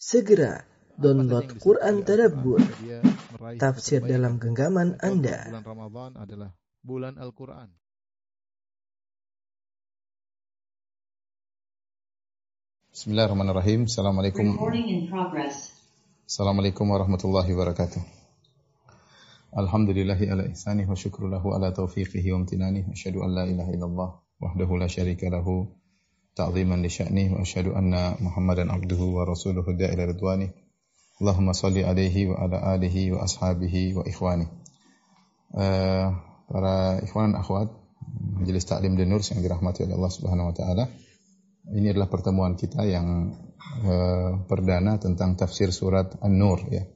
Segera download Quran Tadabbur, tafsir dalam genggaman Anda. Bulan Ramadan adalah bulan Al-Quran. Bismillahirrahmanirrahim. Assalamualaikum. Assalamualaikum warahmatullahi wabarakatuh. Alhamdulillahi ala ihsanih wa syukru lahu ala taufiqihi wa amtinanih. Asyhadu an la ilaha illallah wahdahu la syarika lahu ta'ziman li sya'nih wa asyhadu anna Muhammadan abduhu wa rasuluhu da'ila ridwanih. Allahumma salli alaihi wa. Uh, para ikhwan akhwat Majelis Taklim yang dirahmati oleh Allah Subhanahu wa taala. Ini adalah pertemuan kita yang uh, perdana tentang tafsir surat An-Nur ya.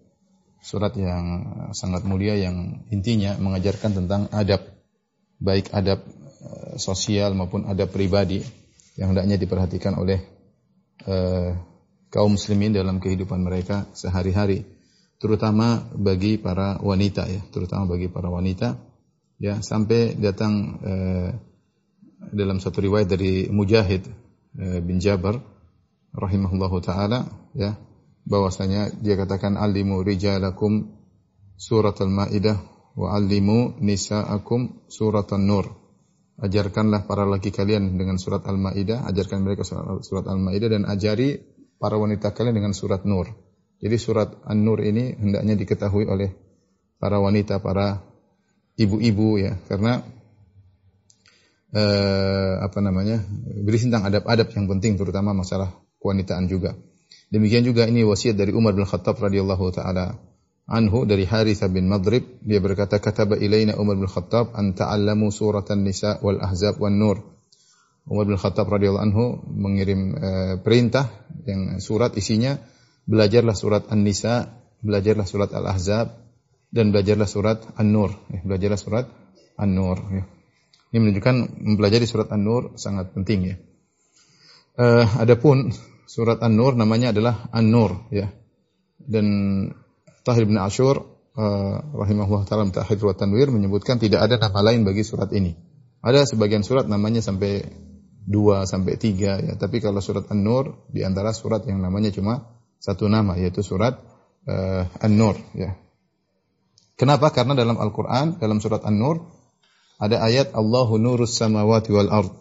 Surat yang sangat mulia yang intinya mengajarkan tentang adab baik adab uh, sosial maupun adab pribadi yang hendaknya diperhatikan oleh uh, kaum muslimin dalam kehidupan mereka sehari-hari terutama bagi para wanita ya terutama bagi para wanita. Ya sampai datang uh, dalam satu riwayat dari Mujahid uh, bin Jabar rahimahullahu taala ya bahwasanya dia katakan alimu rijalakum surat al-maidah wa alimu nisaakum surat an-nur ajarkanlah para laki kalian dengan surat Al-Maidah, ajarkan mereka surat Al-Maidah dan ajari para wanita kalian dengan surat Nur. Jadi surat An-Nur ini hendaknya diketahui oleh para wanita, para ibu-ibu ya, karena eh, apa namanya? berisi tentang adab-adab yang penting terutama masalah kewanitaan juga. Demikian juga ini wasiat dari Umar bin Khattab radhiyallahu taala anhu dari Harithah bin Madrib dia berkata kataba ilaina Umar bin Khattab an ta'allamu suratan nisa wal ahzab wan nur Umar bin Khattab radhiyallahu anhu mengirim uh, perintah yang surat isinya belajarlah surat An-Nisa, belajarlah surat Al-Ahzab dan belajarlah surat An-Nur, ya, belajarlah surat An-Nur ya. Ini menunjukkan mempelajari surat An-Nur sangat penting ya. Uh, adapun surat An-Nur namanya adalah An-Nur ya. Dan Tahir bin Ashur uh, rahimahullah taala Tahir wa Tanwir menyebutkan tidak ada nama lain bagi surat ini. Ada sebagian surat namanya sampai dua sampai tiga ya. Tapi kalau surat An-Nur di antara surat yang namanya cuma satu nama yaitu surat uh, An-Nur ya. Kenapa? Karena dalam Al-Qur'an dalam surat An-Nur ada ayat Allahu nurus samawati wal ard.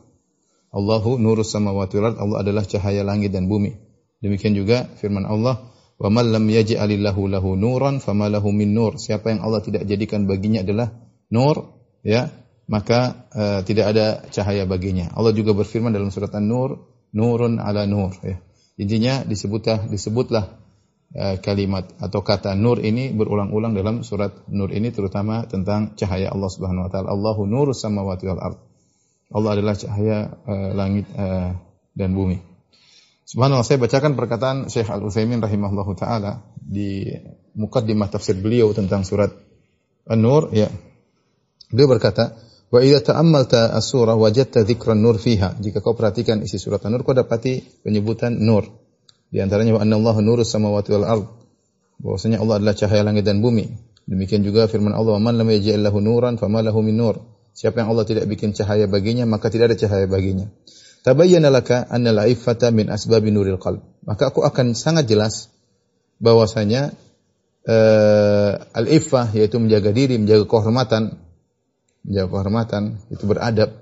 Allahu nurus samawati wal ard. Allah adalah cahaya langit dan bumi. Demikian juga firman Allah Wa man lam yaj'alillahu lahu nuran fama min nur. Siapa yang Allah tidak jadikan baginya adalah nur, ya, maka uh, tidak ada cahaya baginya. Allah juga berfirman dalam surat An-Nur, nurun ala nur, ya. Intinya disebutlah disebutlah uh, kalimat atau kata nur ini berulang-ulang dalam surat Nur ini terutama tentang cahaya Allah Subhanahu wa taala. Allahu nurus samawati wal ard. Allah adalah cahaya uh, langit uh, dan bumi. Subhanallah saya bacakan perkataan Syekh Al-Utsaimin rahimahullahu taala di mukaddimah tafsir beliau tentang surat An-Nur ya. Beliau berkata, "Wa idza ta'ammalta as-surah wajadta dzikran nur fiha." Jika kau perhatikan isi surat An-Nur kau dapati penyebutan nur. Di antaranya wa anallahu nurus samawati wal ard. Bahwasanya Allah adalah cahaya langit dan bumi. Demikian juga firman Allah, "Man lam yaj'al lahu nuran fama lahu min nur." Siapa yang Allah tidak bikin cahaya baginya, maka tidak ada cahaya baginya. Tabayyana laka anna al-iffata min asbabi nuril qalb. Maka aku akan sangat jelas bahwasanya uh, al-iffah yaitu menjaga diri, menjaga kehormatan, menjaga kehormatan itu beradab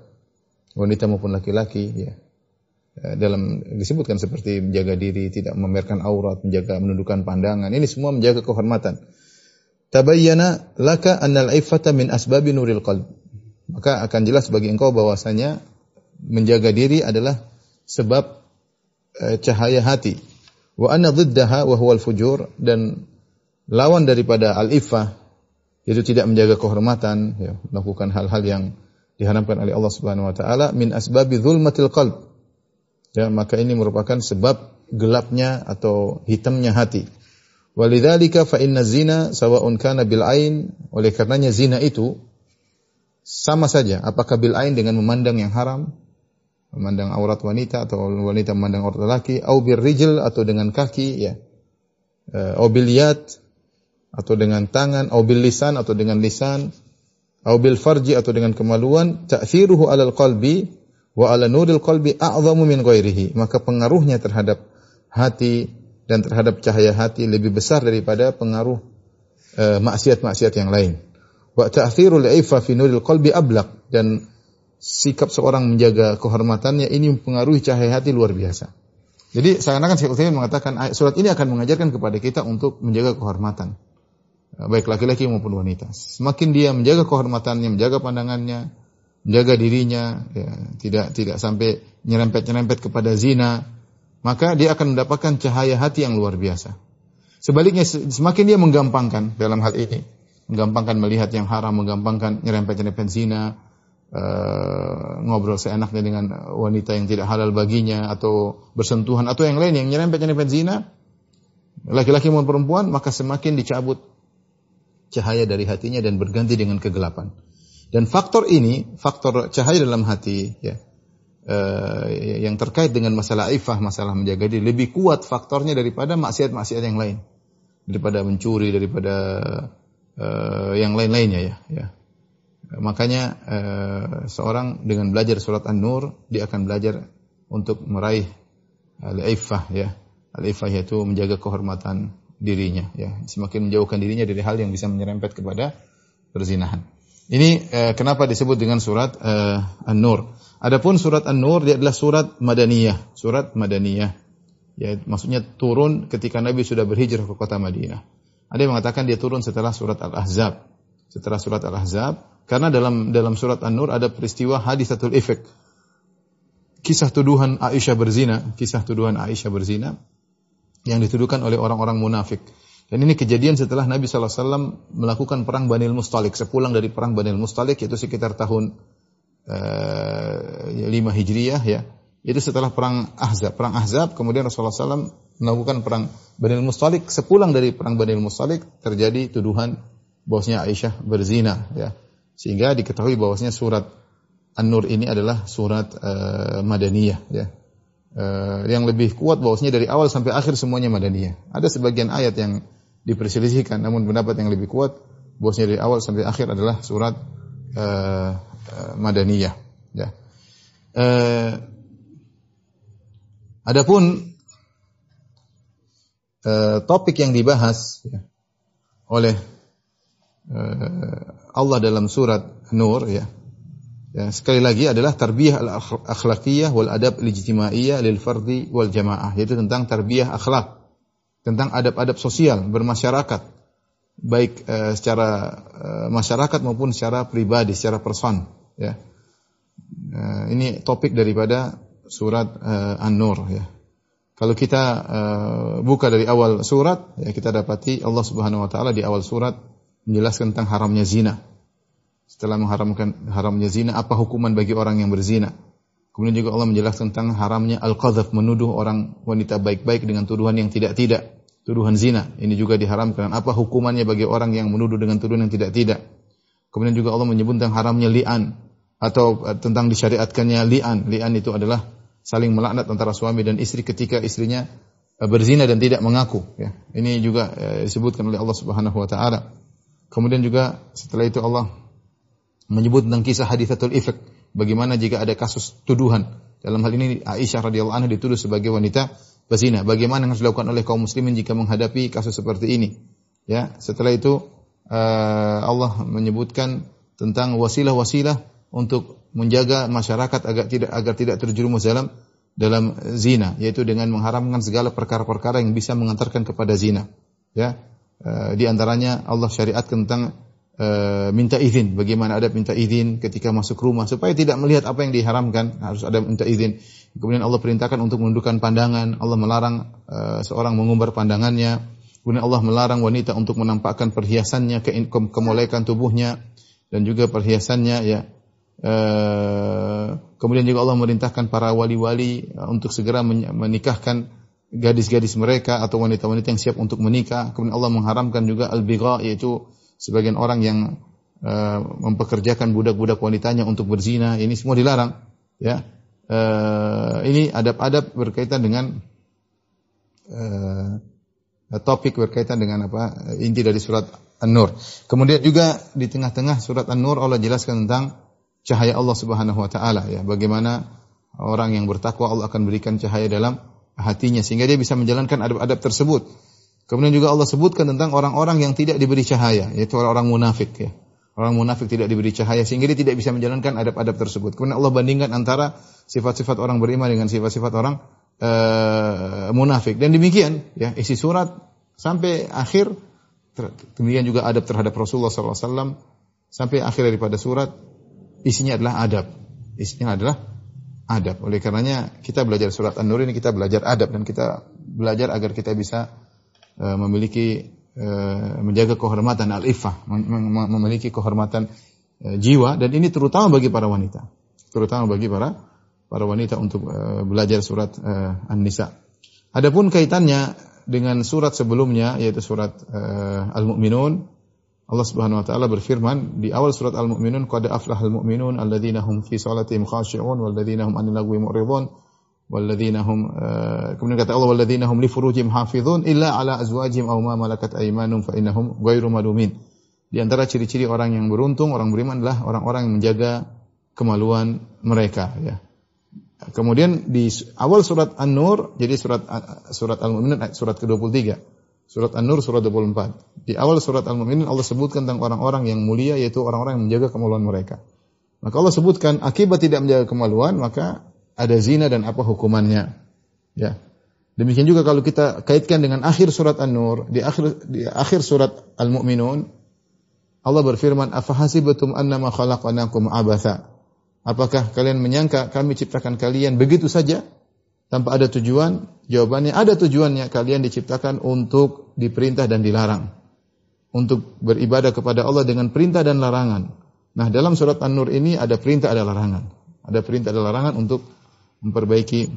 wanita maupun laki-laki ya. Eh, dalam disebutkan seperti menjaga diri, tidak memamerkan aurat, menjaga menundukkan pandangan. Ini semua menjaga kehormatan. Tabayyana laka anna al-iffata min asbabi nuril qalb. Maka akan jelas bagi engkau bahwasanya menjaga diri adalah sebab uh, cahaya hati. Wa anna dhiddaha wa huwal fujur dan lawan daripada al-iffah yaitu tidak menjaga kehormatan, ya, melakukan hal-hal yang diharamkan oleh Allah Subhanahu wa taala min asbabi zulmatil qalb. Ya, maka ini merupakan sebab gelapnya atau hitamnya hati. Walidzalika fa inna zina sawa'un kana bil ain, oleh karenanya zina itu sama saja apakah bil ain dengan memandang yang haram memandang aurat wanita atau wanita memandang aurat lelaki, au rijl atau dengan kaki ya. Uh, au atau dengan tangan, au bil lisan atau dengan lisan, au bil farji atau dengan kemaluan, ta'thiruhu 'alal qalbi wa 'ala nuril qalbi a'zamu min ghairihi. Maka pengaruhnya terhadap hati dan terhadap cahaya hati lebih besar daripada pengaruh uh, maksiat-maksiat yang lain. Wa ta'thirul ifa fi nuril qalbi ablaq dan sikap seorang menjaga kehormatannya ini mempengaruhi cahaya hati luar biasa. Jadi seakan-akan Syekh Utsaimin mengatakan surat ini akan mengajarkan kepada kita untuk menjaga kehormatan baik laki-laki maupun wanita. Semakin dia menjaga kehormatannya, menjaga pandangannya, menjaga dirinya, ya, tidak tidak sampai nyerempet-nyerempet kepada zina, maka dia akan mendapatkan cahaya hati yang luar biasa. Sebaliknya semakin dia menggampangkan dalam hal ini, menggampangkan melihat yang haram, menggampangkan nyerempet-nyerempet zina, uh, ngobrol seenaknya dengan wanita yang tidak halal baginya atau bersentuhan atau yang lain yang nyerempet-nyerempet zina, laki-laki maupun perempuan, maka semakin dicabut cahaya dari hatinya dan berganti dengan kegelapan. Dan faktor ini, faktor cahaya dalam hati, ya, uh, yang terkait dengan masalah ifah, masalah menjaga diri, lebih kuat faktornya daripada maksiat-maksiat yang lain, daripada mencuri, daripada uh, yang lain-lainnya ya. ya. Makanya uh, seorang dengan belajar surat An-Nur, dia akan belajar untuk meraih al-ifah ya. Al-ifah yaitu menjaga kehormatan dirinya ya. Semakin menjauhkan dirinya dari hal yang bisa menyerempet kepada perzinahan. Ini eh, kenapa disebut dengan surat eh, An-Nur? Adapun surat An-Nur dia adalah surat madaniyah. Surat madaniyah. Ya maksudnya turun ketika Nabi sudah berhijrah ke kota Madinah. Ada yang mengatakan dia turun setelah surat Al-Ahzab. Setelah surat Al-Ahzab karena dalam dalam surat An-Nur ada peristiwa hadisatul ifk kisah tuduhan Aisyah berzina kisah tuduhan Aisyah berzina yang dituduhkan oleh orang-orang munafik. Dan ini kejadian setelah Nabi SAW melakukan perang Banil Mustalik. Sepulang dari perang Banil Mustalik, itu sekitar tahun uh, eh, 5 Hijriyah ya. Itu setelah perang Ahzab. Perang Ahzab, kemudian Rasulullah SAW melakukan perang Banil Mustalik. Sepulang dari perang Banil Mustalik, terjadi tuduhan bahwasanya Aisyah berzina. ya Sehingga diketahui bahwasanya surat An-Nur ini adalah surat uh, Madaniyah. ya uh, yang lebih kuat bahwasanya dari awal sampai akhir semuanya madaniyah. Ada sebagian ayat yang diperselisihkan namun pendapat yang lebih kuat bahwasanya dari awal sampai akhir adalah surat uh, uh, madaniyah ya. Uh, adapun uh, topik yang dibahas ya, oleh Allah dalam surat Nur ya Ya, sekali lagi adalah tarbiyah al-akhlaqiyah wal adab al-ijtimaiyah lil fardi wal jamaah, yaitu tentang tarbiyah akhlak, tentang adab-adab sosial bermasyarakat, baik uh, secara uh, masyarakat maupun secara pribadi, secara person, ya. Uh, ini topik daripada surat uh, An-Nur ya. Kalau kita uh, buka dari awal surat, ya kita dapati Allah Subhanahu wa taala di awal surat menjelaskan tentang haramnya zina setelah mengharamkan haramnya zina, apa hukuman bagi orang yang berzina? Kemudian juga Allah menjelaskan tentang haramnya al-qadhaf, menuduh orang wanita baik-baik dengan tuduhan yang tidak-tidak, tuduhan zina. Ini juga diharamkan. Apa hukumannya bagi orang yang menuduh dengan tuduhan yang tidak-tidak? Kemudian juga Allah menyebut tentang haramnya li'an atau eh, tentang disyariatkannya li'an. Li'an itu adalah saling melaknat antara suami dan istri ketika istrinya eh, berzina dan tidak mengaku ya. Ini juga eh, disebutkan oleh Allah Subhanahu wa taala. Kemudian juga setelah itu Allah menyebut tentang kisah hadithatul ifk. Bagaimana jika ada kasus tuduhan. Dalam hal ini Aisyah radhiyallahu anha dituduh sebagai wanita berzina. Bagaimana yang harus dilakukan oleh kaum muslimin jika menghadapi kasus seperti ini? Ya, setelah itu uh, Allah menyebutkan tentang wasilah-wasilah untuk menjaga masyarakat agar tidak agar tidak terjerumus dalam dalam zina, yaitu dengan mengharamkan segala perkara-perkara yang bisa mengantarkan kepada zina. Ya, uh, di antaranya Allah syariatkan tentang Eh, minta izin. Bagaimana ada minta izin ketika masuk rumah supaya tidak melihat apa yang diharamkan, harus ada minta izin. Kemudian Allah perintahkan untuk menundukkan pandangan, Allah melarang uh, seorang mengumbar pandangannya. Kemudian Allah melarang wanita untuk menampakkan perhiasannya, ke kemolekan tubuhnya dan juga perhiasannya ya. Kemudian juga Allah merintahkan para wali-wali untuk segera menikahkan gadis-gadis mereka atau wanita-wanita yang siap untuk menikah. Kemudian Allah mengharamkan juga al-bigha yaitu sebagian orang yang uh, mempekerjakan budak-budak wanitanya untuk berzina, ini semua dilarang. Ya, uh, ini adab-adab berkaitan dengan uh, topik berkaitan dengan apa inti dari surat An-Nur. Kemudian juga di tengah-tengah surat An-Nur Allah jelaskan tentang cahaya Allah Subhanahu wa taala ya, bagaimana orang yang bertakwa Allah akan berikan cahaya dalam hatinya sehingga dia bisa menjalankan adab-adab tersebut. Kemudian juga Allah sebutkan tentang orang-orang yang tidak diberi cahaya, yaitu orang-orang munafik ya. Orang munafik tidak diberi cahaya sehingga dia tidak bisa menjalankan adab-adab tersebut. Kemudian Allah bandingkan antara sifat-sifat orang beriman dengan sifat-sifat orang uh, munafik. Dan demikian ya isi surat sampai akhir demikian juga adab terhadap Rasulullah SAW sampai akhir daripada surat isinya adalah adab. Isinya adalah adab. Oleh karenanya kita belajar surat An-Nur ini kita belajar adab dan kita belajar agar kita bisa uh, memiliki Eh, menjaga kehormatan al-iffah, memiliki kehormatan eh, jiwa dan ini terutama bagi para wanita. Terutama bagi para para wanita untuk eh, belajar surat An-Nisa. Adapun kaitannya dengan surat sebelumnya yaitu surat Al-Mu'minun Allah Subhanahu wa taala berfirman di awal surat Al-Mu'minun qad aflahal mu'minun alladzina hum fi salatihim khashi'un walladzina hum 'anil lagwi mu'ridun walladzina hum uh, kemudian kata Allah walladzina hum li furujihim hafizun illa ala azwajihim aw ma malakat aymanum fa innahum ghairu malumin. Di antara ciri-ciri orang yang beruntung, orang beriman adalah orang-orang yang menjaga kemaluan mereka ya. Kemudian di awal surat An-Nur jadi surat surat Al-Mu'minun surat ke-23. Surat An-Nur surat 24. Di awal surat Al-Mu'minun Allah sebutkan tentang orang-orang yang mulia yaitu orang-orang yang menjaga kemaluan mereka. Maka Allah sebutkan akibat tidak menjaga kemaluan maka ada zina dan apa hukumannya. Ya. Demikian juga kalau kita kaitkan dengan akhir surat An-Nur, di akhir di akhir surat Al-Mu'minun Allah berfirman, "Afahasibatum annama khalaqnakum abatha?" Apakah kalian menyangka kami ciptakan kalian begitu saja tanpa ada tujuan? Jawabannya ada tujuannya. Kalian diciptakan untuk diperintah dan dilarang. Untuk beribadah kepada Allah dengan perintah dan larangan. Nah, dalam surat An-Nur ini ada perintah ada larangan. Ada perintah ada larangan untuk memperbaiki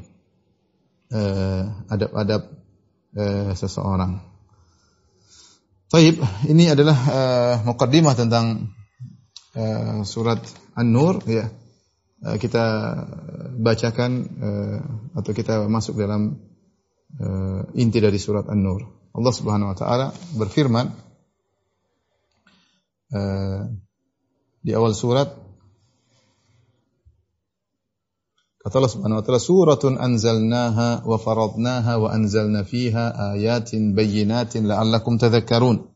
uh, adab-adab uh, seseorang. Taib, ini adalah uh, mukaddimah tentang uh, surat An-Nur ya. Uh, kita bacakan uh, atau kita masuk dalam uh, inti dari surat An-Nur. Allah Subhanahu wa taala berfirman di awal surat Kata Allah Subhanahu wa taala suratun anzalnaha wa faradnaha wa anzalna fiha ayatin bayyinatin la'allakum tadhakkarun.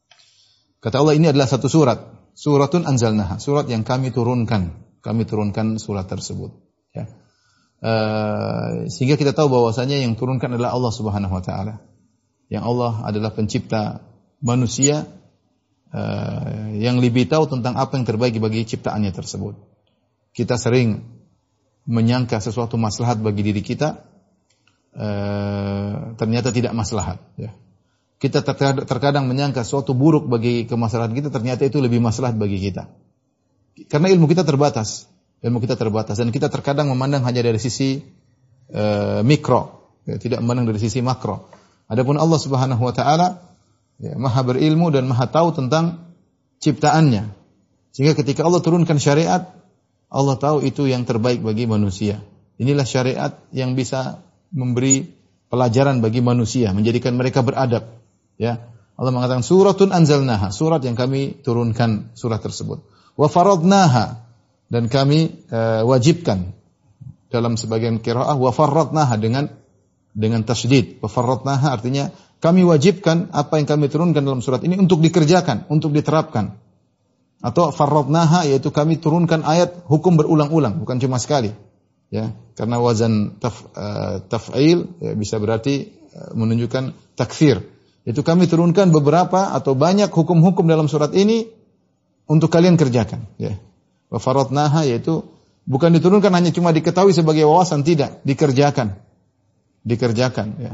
Kata Allah ini adalah satu surat. Suratun anzalnaha, surat yang kami turunkan. Kami turunkan surat tersebut. Ya. Uh, sehingga kita tahu bahwasanya yang turunkan adalah Allah Subhanahu wa taala. Yang Allah adalah pencipta manusia uh, yang lebih tahu tentang apa yang terbaik bagi ciptaannya tersebut. Kita sering menyangka sesuatu maslahat bagi diri kita uh, ternyata tidak maslahat ya. Kita terkadang, menyangka sesuatu buruk bagi kemaslahatan kita ternyata itu lebih maslahat bagi kita. Karena ilmu kita terbatas, ilmu kita terbatas dan kita terkadang memandang hanya dari sisi uh, mikro, ya, tidak memandang dari sisi makro. Adapun Allah Subhanahu wa taala ya, Maha berilmu dan Maha tahu tentang ciptaannya. Sehingga ketika Allah turunkan syariat, Allah tahu itu yang terbaik bagi manusia. Inilah syariat yang bisa memberi pelajaran bagi manusia, menjadikan mereka beradab. Ya, Allah mengatakan suratun anzalnaha, surat yang kami turunkan surat tersebut. Wa faradnaha dan kami uh, wajibkan dalam sebagian qiraah wa faradnaha dengan dengan tasydid. Wa faradnaha artinya kami wajibkan apa yang kami turunkan dalam surat ini untuk dikerjakan, untuk diterapkan. Atau farradnaha yaitu kami turunkan ayat hukum berulang-ulang, bukan cuma sekali. Ya, karena wazan taf, taf'il ya, bisa berarti uh, menunjukkan takfir. Itu kami turunkan beberapa atau banyak hukum-hukum dalam surat ini untuk kalian kerjakan, ya. Wa faradnaha yaitu bukan diturunkan hanya cuma diketahui sebagai wawasan tidak, dikerjakan. Dikerjakan, ya.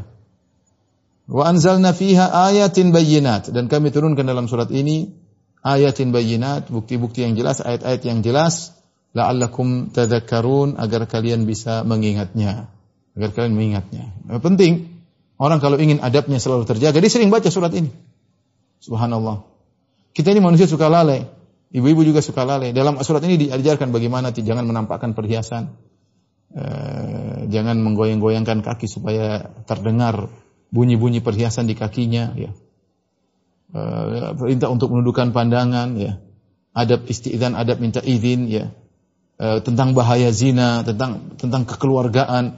Wa anzalna fiha ayatin bayyinat dan kami turunkan dalam surat ini ayatin bayinat, bukti-bukti yang jelas, ayat-ayat yang jelas, la'allakum tadhakkarun agar kalian bisa mengingatnya. Agar kalian mengingatnya. Nah, penting orang kalau ingin adabnya selalu terjaga, dia sering baca surat ini. Subhanallah. Kita ini manusia suka lalai. Ibu-ibu juga suka lalai. Dalam surat ini diajarkan bagaimana jangan menampakkan perhiasan. Uh, jangan menggoyang-goyangkan kaki supaya terdengar bunyi-bunyi perhiasan di kakinya ya uh, perintah untuk menundukkan pandangan ya adab istidzan adab minta izin ya uh, tentang bahaya zina tentang tentang kekeluargaan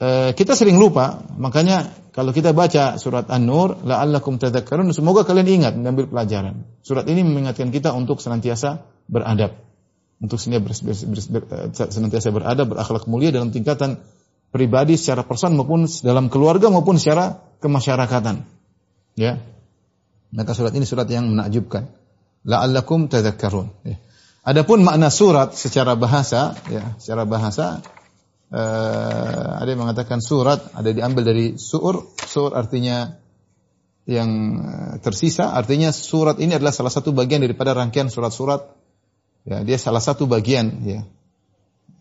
eh, kita sering lupa, makanya kalau kita baca surat An-Nur, la'allakum tadhakkarun, semoga kalian ingat mengambil pelajaran. Surat ini mengingatkan kita untuk senantiasa beradab. Untuk senantiasa beradab, berakhlak mulia dalam tingkatan pribadi secara personal maupun dalam keluarga maupun secara kemasyarakatan. Ya. Maka surat ini surat yang menakjubkan. La'allakum tadhakkarun. Ya. Adapun makna surat secara bahasa, ya, secara bahasa uh, ada yang mengatakan surat ada diambil dari sur, sur artinya yang eh, tersisa, artinya surat ini adalah salah satu bagian daripada rangkaian surat-surat. Ya, dia salah satu bagian ya.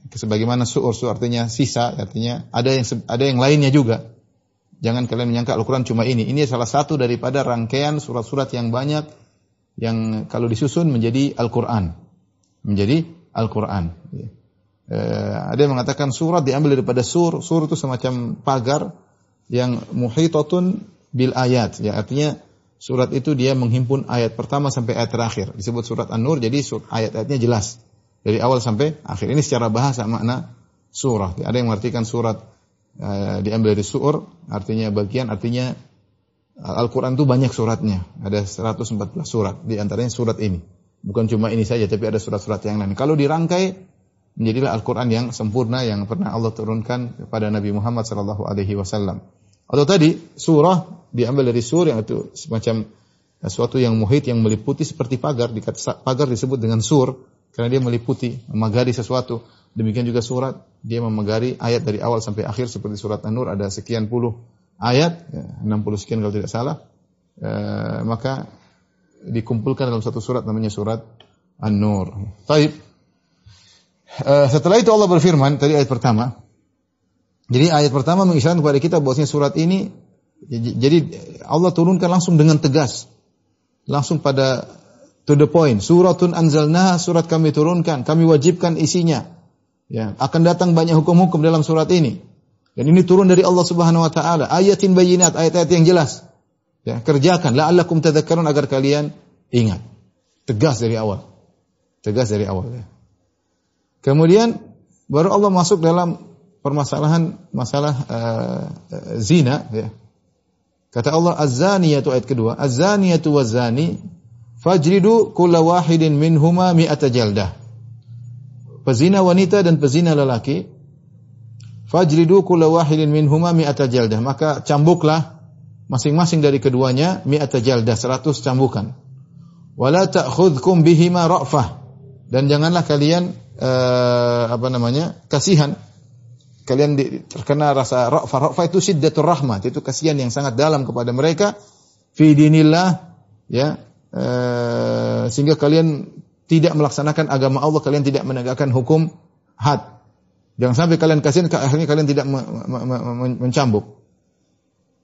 Sebagaimana sur, sur artinya sisa, artinya ada yang ada yang lainnya juga. Jangan kalian menyangka Al-Quran cuma ini. Ini salah satu daripada rangkaian surat-surat yang banyak yang kalau disusun menjadi Al-Quran. Menjadi Al-Quran. Ya. Eh, ada yang mengatakan surat diambil daripada sur. Sur itu semacam pagar yang muhitatun bil ayat. Ya, artinya surat itu dia menghimpun ayat pertama sampai ayat terakhir. Disebut surat An-Nur, jadi ayat-ayatnya jelas. Dari awal sampai akhir. Ini secara bahasa makna surah. Ada yang mengartikan surat uh, diambil dari sur, artinya bagian, artinya Al-Quran itu banyak suratnya. Ada 114 surat. Di antaranya surat ini. Bukan cuma ini saja, tapi ada surat-surat yang lain. Kalau dirangkai, menjadilah Al-Quran yang sempurna yang pernah Allah turunkan kepada Nabi Muhammad sallallahu alaihi wasallam. Atau tadi surah diambil dari sur yang itu semacam sesuatu yang muhit yang meliputi seperti pagar dikata pagar disebut dengan sur karena dia meliputi memagari sesuatu. Demikian juga surat dia memagari ayat dari awal sampai akhir seperti surat An-Nur ada sekian puluh ayat, ya, 60 sekian kalau tidak salah. E, maka dikumpulkan dalam satu surat namanya surat An-Nur. Taib. Uh, setelah itu Allah berfirman tadi ayat pertama. Jadi ayat pertama mengisyaratkan kepada kita bahwasanya surat ini jadi Allah turunkan langsung dengan tegas. Langsung pada to the point. Suratun anzalnaha surat kami turunkan, kami wajibkan isinya. Ya, akan datang banyak hukum-hukum dalam surat ini. Dan ini turun dari Allah Subhanahu wa taala, ayatin bayinat, ayat-ayat yang jelas. Ya, kerjakan la'allakum tadhakkarun agar kalian ingat. Tegas dari awal. Tegas dari awal ya. Kemudian baru Allah masuk dalam permasalahan masalah uh, zina ya. Kata Allah az-zaniyatu ayat kedua, az-zaniyatu waz-zani fajridu kulla wahidin minhuma mi'ata jaldah. Pezina wanita dan pezina lelaki fajridu kulla wahidin minhuma mi'ata jaldah. Maka cambuklah masing-masing dari keduanya mi'ata jaldah 100 cambukan. Wala ta'khudhukum bihima ra'fah. Dan janganlah kalian uh, apa namanya kasihan kalian di, terkena rasa ra'fa ra'fa itu syiddatur rahmat itu kasihan yang sangat dalam kepada mereka fi dinillah ya uh, sehingga kalian tidak melaksanakan agama Allah kalian tidak menegakkan hukum had jangan sampai kalian kasihan akhirnya kalian tidak me, me, me, mencambuk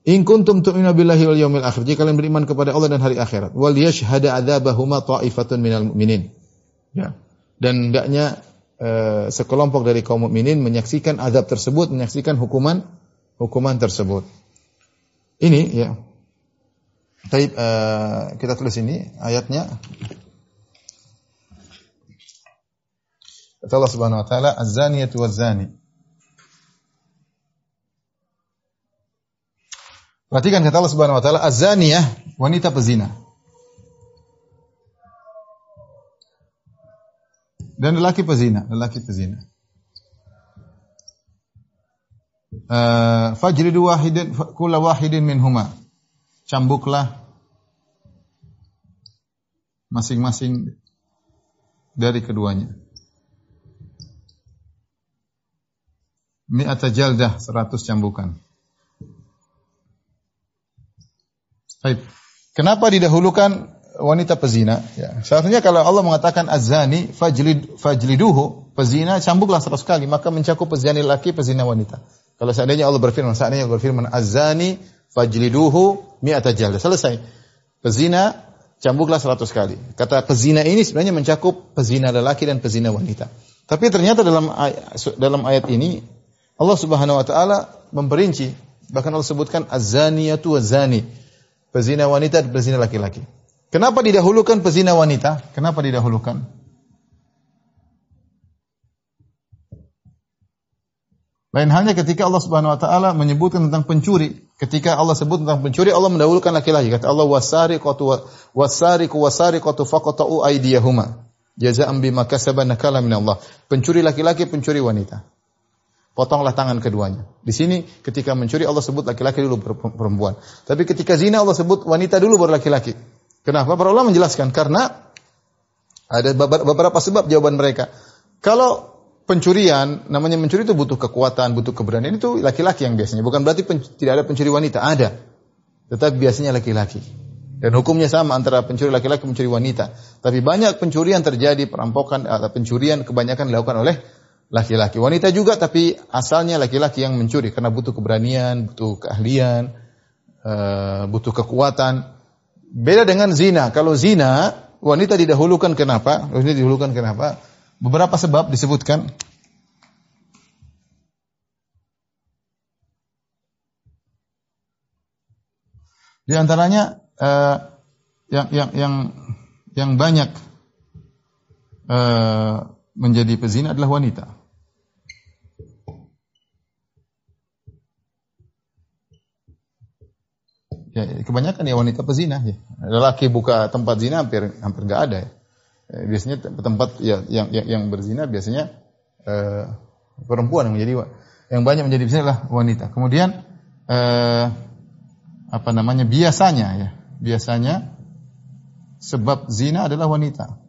In kuntum tu'minu billahi wal yawmil akhir. Jika kalian beriman kepada Allah dan hari akhirat. Wal yashhada adzabahuma ta'ifatun minal mu'minin. Ya dan hendaknya uh, sekelompok dari kaum mukminin menyaksikan azab tersebut, menyaksikan hukuman hukuman tersebut. Ini ya. Taib uh, kita tulis ini ayatnya. Kata Allah Subhanahu wa taala, "Az-zaniyatu waz-zani." Perhatikan kata Allah Subhanahu wa taala, "Az-zaniyah," wanita pezina. Dan lelaki pezina, lelaki pezina. Uh, fajridu wahidin kula wahidin minhuma. Cambuklah masing-masing dari keduanya. Mi'ata jaldah, seratus cambukan. Baik. Kenapa didahulukan wanita pezina. Ya. Seharusnya kalau Allah mengatakan azani fajlid fajliduhu pezina cambuklah seratus kali maka mencakup pezina laki pezina wanita. Kalau seandainya Allah berfirman, seandainya Allah berfirman azani fajliduhu mi'ata jaldah. Selesai. Pezina cambuklah seratus kali. Kata pezina ini sebenarnya mencakup pezina lelaki dan pezina wanita. Tapi ternyata dalam ayat, dalam ayat ini Allah Subhanahu wa taala memperinci bahkan Allah sebutkan azaniyatu wazani. Pezina wanita dan pezina laki-laki. Kenapa didahulukan pezina wanita? Kenapa didahulukan? Lain halnya ketika Allah Subhanahu wa taala menyebutkan tentang pencuri. Ketika Allah sebut tentang pencuri, Allah mendahulukan laki-laki. Kata Allah wasariqatu wasariqu wasariqatu faqatu aydiyahuma. Jazaa'an bima kasaba nakala min Allah. Pencuri laki-laki, pencuri wanita. Potonglah tangan keduanya. Di sini ketika mencuri Allah sebut laki-laki dulu perempuan. Tapi ketika zina Allah sebut wanita dulu baru laki-laki. Kenapa? Para ulama menjelaskan karena ada beberapa sebab jawaban mereka. Kalau pencurian, namanya mencuri itu butuh kekuatan, butuh keberanian itu laki-laki yang biasanya. Bukan berarti tidak ada pencuri wanita, ada. Tetapi biasanya laki-laki. Dan hukumnya sama antara pencuri laki-laki pencuri wanita. Tapi banyak pencurian terjadi, perampokan atau pencurian kebanyakan dilakukan oleh laki-laki. Wanita juga tapi asalnya laki-laki yang mencuri karena butuh keberanian, butuh keahlian, eh, butuh kekuatan. Beda dengan zina. Kalau zina, wanita didahulukan kenapa? Wanita didahulukan kenapa? Beberapa sebab disebutkan. Di antaranya uh, yang yang yang yang banyak uh, menjadi pezina adalah wanita. Ya, kebanyakan ya wanita pezina ya. Lelaki buka tempat zina hampir hampir enggak ada ya. Eh, biasanya tempat ya, yang, yang yang berzina biasanya uh, perempuan yang menjadi yang banyak menjadi zina adalah wanita. Kemudian uh, apa namanya biasanya ya biasanya sebab zina adalah wanita.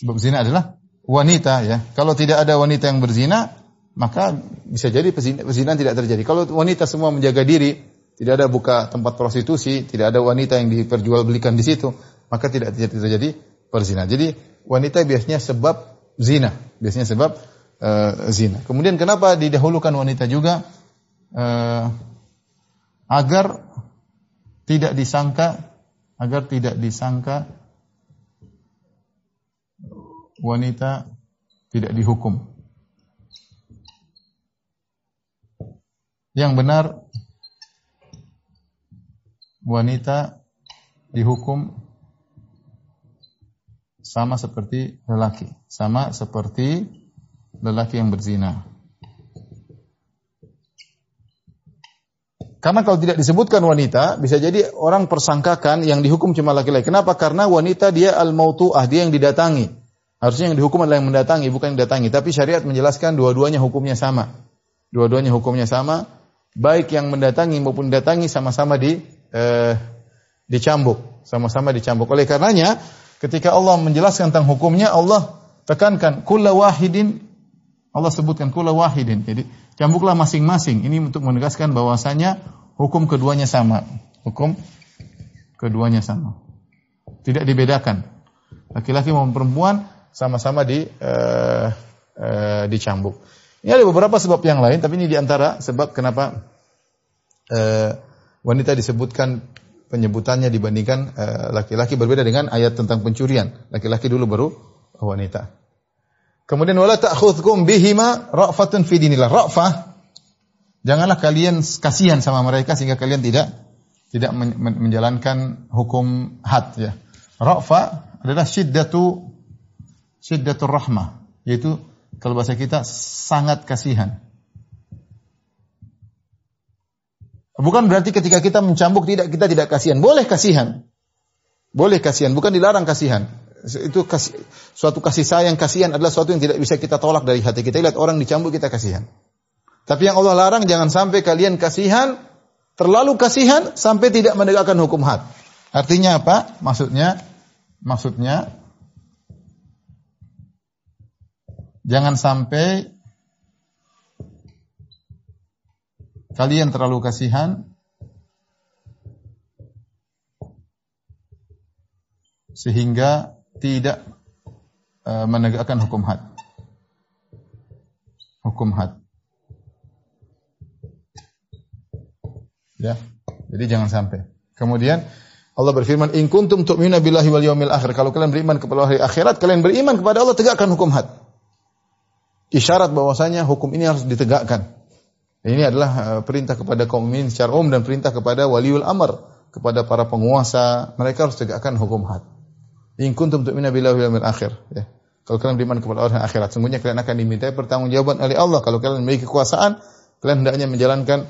Sebab zina adalah wanita ya. Kalau tidak ada wanita yang berzina, maka bisa jadi perzinahan tidak terjadi. Kalau wanita semua menjaga diri, tidak ada buka tempat prostitusi, tidak ada wanita yang diperjualbelikan di situ, maka tidak terjadi perzina. Jadi wanita biasanya sebab zina, biasanya sebab uh, zina. Kemudian kenapa didahulukan wanita juga? Uh, agar tidak disangka, agar tidak disangka wanita tidak dihukum. Yang benar wanita dihukum sama seperti lelaki, sama seperti lelaki yang berzina. Karena kalau tidak disebutkan wanita, bisa jadi orang persangkakan yang dihukum cuma laki-laki. Kenapa? Karena wanita dia al-mautu'ah, dia yang didatangi. Harusnya yang dihukum adalah yang mendatangi, bukan yang didatangi. Tapi syariat menjelaskan dua-duanya hukumnya sama. Dua-duanya hukumnya sama. Baik yang mendatangi maupun didatangi sama-sama di eh, dicambuk, sama-sama dicambuk. Oleh karenanya, ketika Allah menjelaskan tentang hukumnya, Allah tekankan kulla wahidin Allah sebutkan kulla wahidin. Jadi cambuklah masing-masing. Ini untuk menegaskan bahwasanya hukum keduanya sama. Hukum keduanya sama. Tidak dibedakan. Laki-laki maupun perempuan sama-sama di uh, uh, dicambuk. Ini ada beberapa sebab yang lain, tapi ini di antara sebab kenapa uh, wanita disebutkan penyebutannya dibandingkan eh, laki-laki berbeda dengan ayat tentang pencurian. Laki-laki dulu baru wanita. Kemudian wala ta'khudhukum bihima ra'fatun fi dinillah. Ra'fah janganlah kalian kasihan sama mereka sehingga kalian tidak tidak menjalankan hukum had ya. Ra'fa adalah syiddatu syiddatur rahmah, yaitu kalau bahasa kita sangat kasihan. Bukan berarti ketika kita mencambuk tidak kita tidak kasihan. Boleh kasihan. Boleh kasihan, bukan dilarang kasihan. Itu kasih, suatu kasih sayang, kasihan adalah suatu yang tidak bisa kita tolak dari hati kita. Lihat orang dicambuk kita kasihan. Tapi yang Allah larang jangan sampai kalian kasihan, terlalu kasihan sampai tidak menegakkan hukum had. Artinya apa? Maksudnya maksudnya jangan sampai kalian terlalu kasihan sehingga tidak uh, menegakkan hukum had. Hukum had. Ya. Jadi jangan sampai. Kemudian Allah berfirman, "In kuntum tu'minuna billahi wal yawmil akhir." Kalau kalian beriman kepada hari akhirat, kalian beriman kepada Allah, tegakkan hukum had. Isyarat bahwasanya hukum ini harus ditegakkan. Ini adalah uh, perintah kepada kaum mukminin secara umum dan perintah kepada waliul amr, kepada para penguasa, mereka harus tegakkan hukum had. In kuntum tu'minu billahi wal akhir, ya. Kalau kalian beriman kepada orang akhirat, sungguhnya kalian akan dimintai pertanggungjawaban oleh Allah. Kalau kalian memiliki kekuasaan, kalian hendaknya menjalankan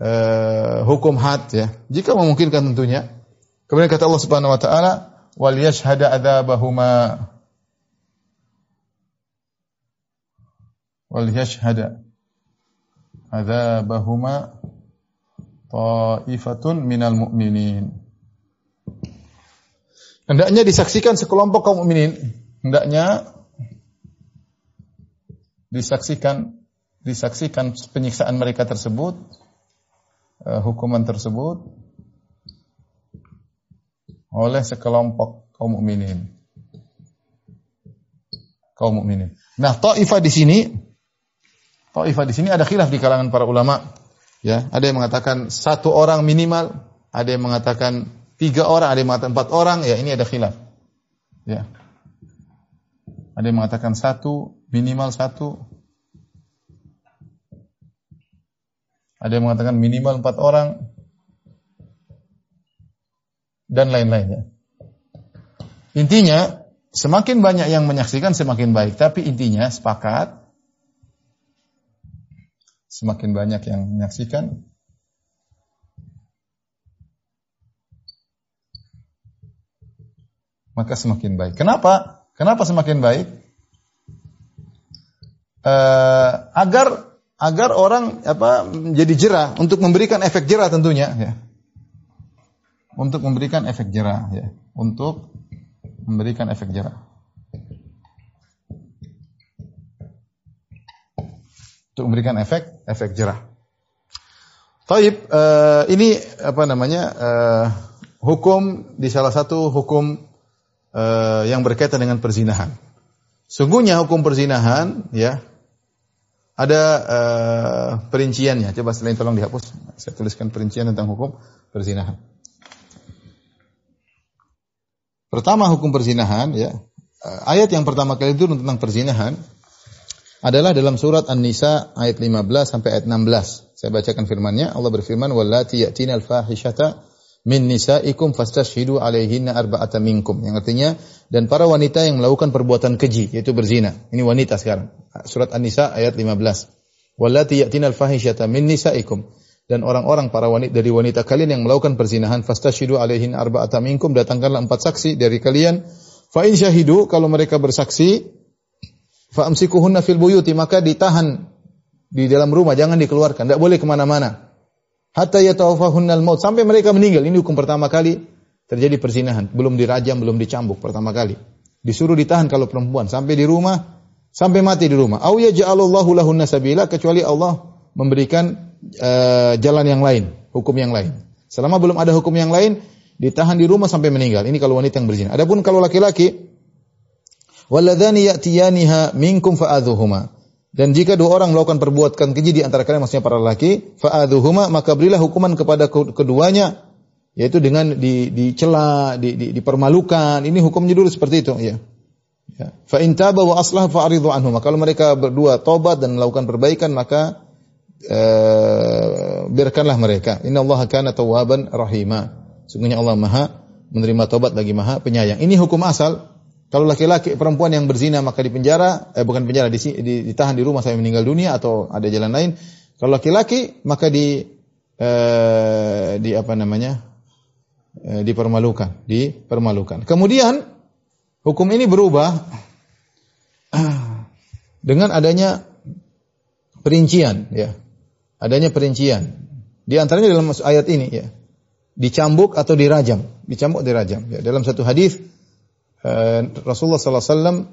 uh, hukum had ya. Jika memungkinkan tentunya. Kemudian kata Allah Subhanahu wa taala, "Wal yashhada adzabahuma" Yashhada adzabahuma ta'ifatun minal mu'minin. Hendaknya disaksikan sekelompok kaum mukminin. Hendaknya disaksikan disaksikan penyiksaan mereka tersebut uh, hukuman tersebut oleh sekelompok kaum mukminin. Kaum mukminin. Nah, Taifah di sini Taifah di sini ada khilaf di kalangan para ulama. Ya, ada yang mengatakan satu orang minimal, ada yang mengatakan tiga orang, ada yang mengatakan empat orang. Ya, ini ada khilaf. Ya. Ada yang mengatakan satu, minimal satu. Ada yang mengatakan minimal empat orang. Dan lain-lainnya. Intinya, semakin banyak yang menyaksikan semakin baik. Tapi intinya sepakat, semakin banyak yang menyaksikan, maka semakin baik. Kenapa? Kenapa semakin baik? Uh, agar agar orang apa menjadi jerah untuk memberikan efek jerah tentunya ya. Untuk memberikan efek jerah ya. Untuk memberikan efek jerah. Untuk memberikan efek efek jerah. Taib, uh, ini apa namanya uh, hukum di salah satu hukum uh, yang berkaitan dengan perzinahan. Sungguhnya hukum perzinahan ya ada uh, perinciannya. Coba selain tolong dihapus. Saya tuliskan perincian tentang hukum perzinahan. Pertama hukum perzinahan ya. Ayat yang pertama kali itu tentang perzinahan adalah dalam surat An-Nisa ayat 15 sampai ayat 16. Saya bacakan firman-Nya. Allah berfirman, "Wallati ya'tinal fahishata min nisaikum fastashhidu alaihinna arba'ata minkum. Yang artinya dan para wanita yang melakukan perbuatan keji yaitu berzina. Ini wanita sekarang. Surat An-Nisa ayat 15. Wallati ya'tinal fahisyata min nisaikum dan orang-orang para wanita dari wanita kalian yang melakukan perzinahan fastashhidu alaihin arba'ata minkum datangkanlah empat saksi dari kalian fa in syahidu kalau mereka bersaksi fa amsikuhunna fil buyuti maka ditahan di dalam rumah jangan dikeluarkan tidak boleh ke mana mana hatta yatawaffahunnal maut sampai mereka meninggal. Ini hukum pertama kali terjadi perzinahan, belum dirajam, belum dicambuk pertama kali. Disuruh ditahan kalau perempuan sampai di rumah sampai mati di rumah. Au yaj'alullahu lahunna sabila kecuali Allah memberikan uh, jalan yang lain, hukum yang lain. Selama belum ada hukum yang lain, ditahan di rumah sampai meninggal. Ini kalau wanita yang berzina. Adapun kalau laki-laki, walladzani ya'tiyaniha minkum fa'adhuhuma. Dan jika dua orang melakukan perbuatan keji di antara kalian maksudnya para laki, fa'adhuhuma maka berilah hukuman kepada keduanya yaitu dengan di dicela, di, di, dipermalukan. Ini hukumnya dulu seperti itu, ya. Ya. Fa in taba wa aslah fa'ridu anhum. Kalau mereka berdua tobat dan melakukan perbaikan maka uh, biarkanlah mereka. Inna Allah kana tawwaban rahima. Sungguhnya Allah Maha menerima tobat lagi Maha penyayang. Ini hukum asal kalau laki-laki perempuan yang berzina maka dipenjara, eh bukan penjara, ditahan di rumah sampai meninggal dunia atau ada jalan lain. Kalau laki-laki maka di eh, di apa namanya? Eh, dipermalukan, dipermalukan. Kemudian hukum ini berubah dengan adanya perincian ya. Adanya perincian. Di antaranya dalam ayat ini ya. Dicambuk atau dirajam, dicambuk dirajam ya. Dalam satu hadis uh, Rasulullah SAW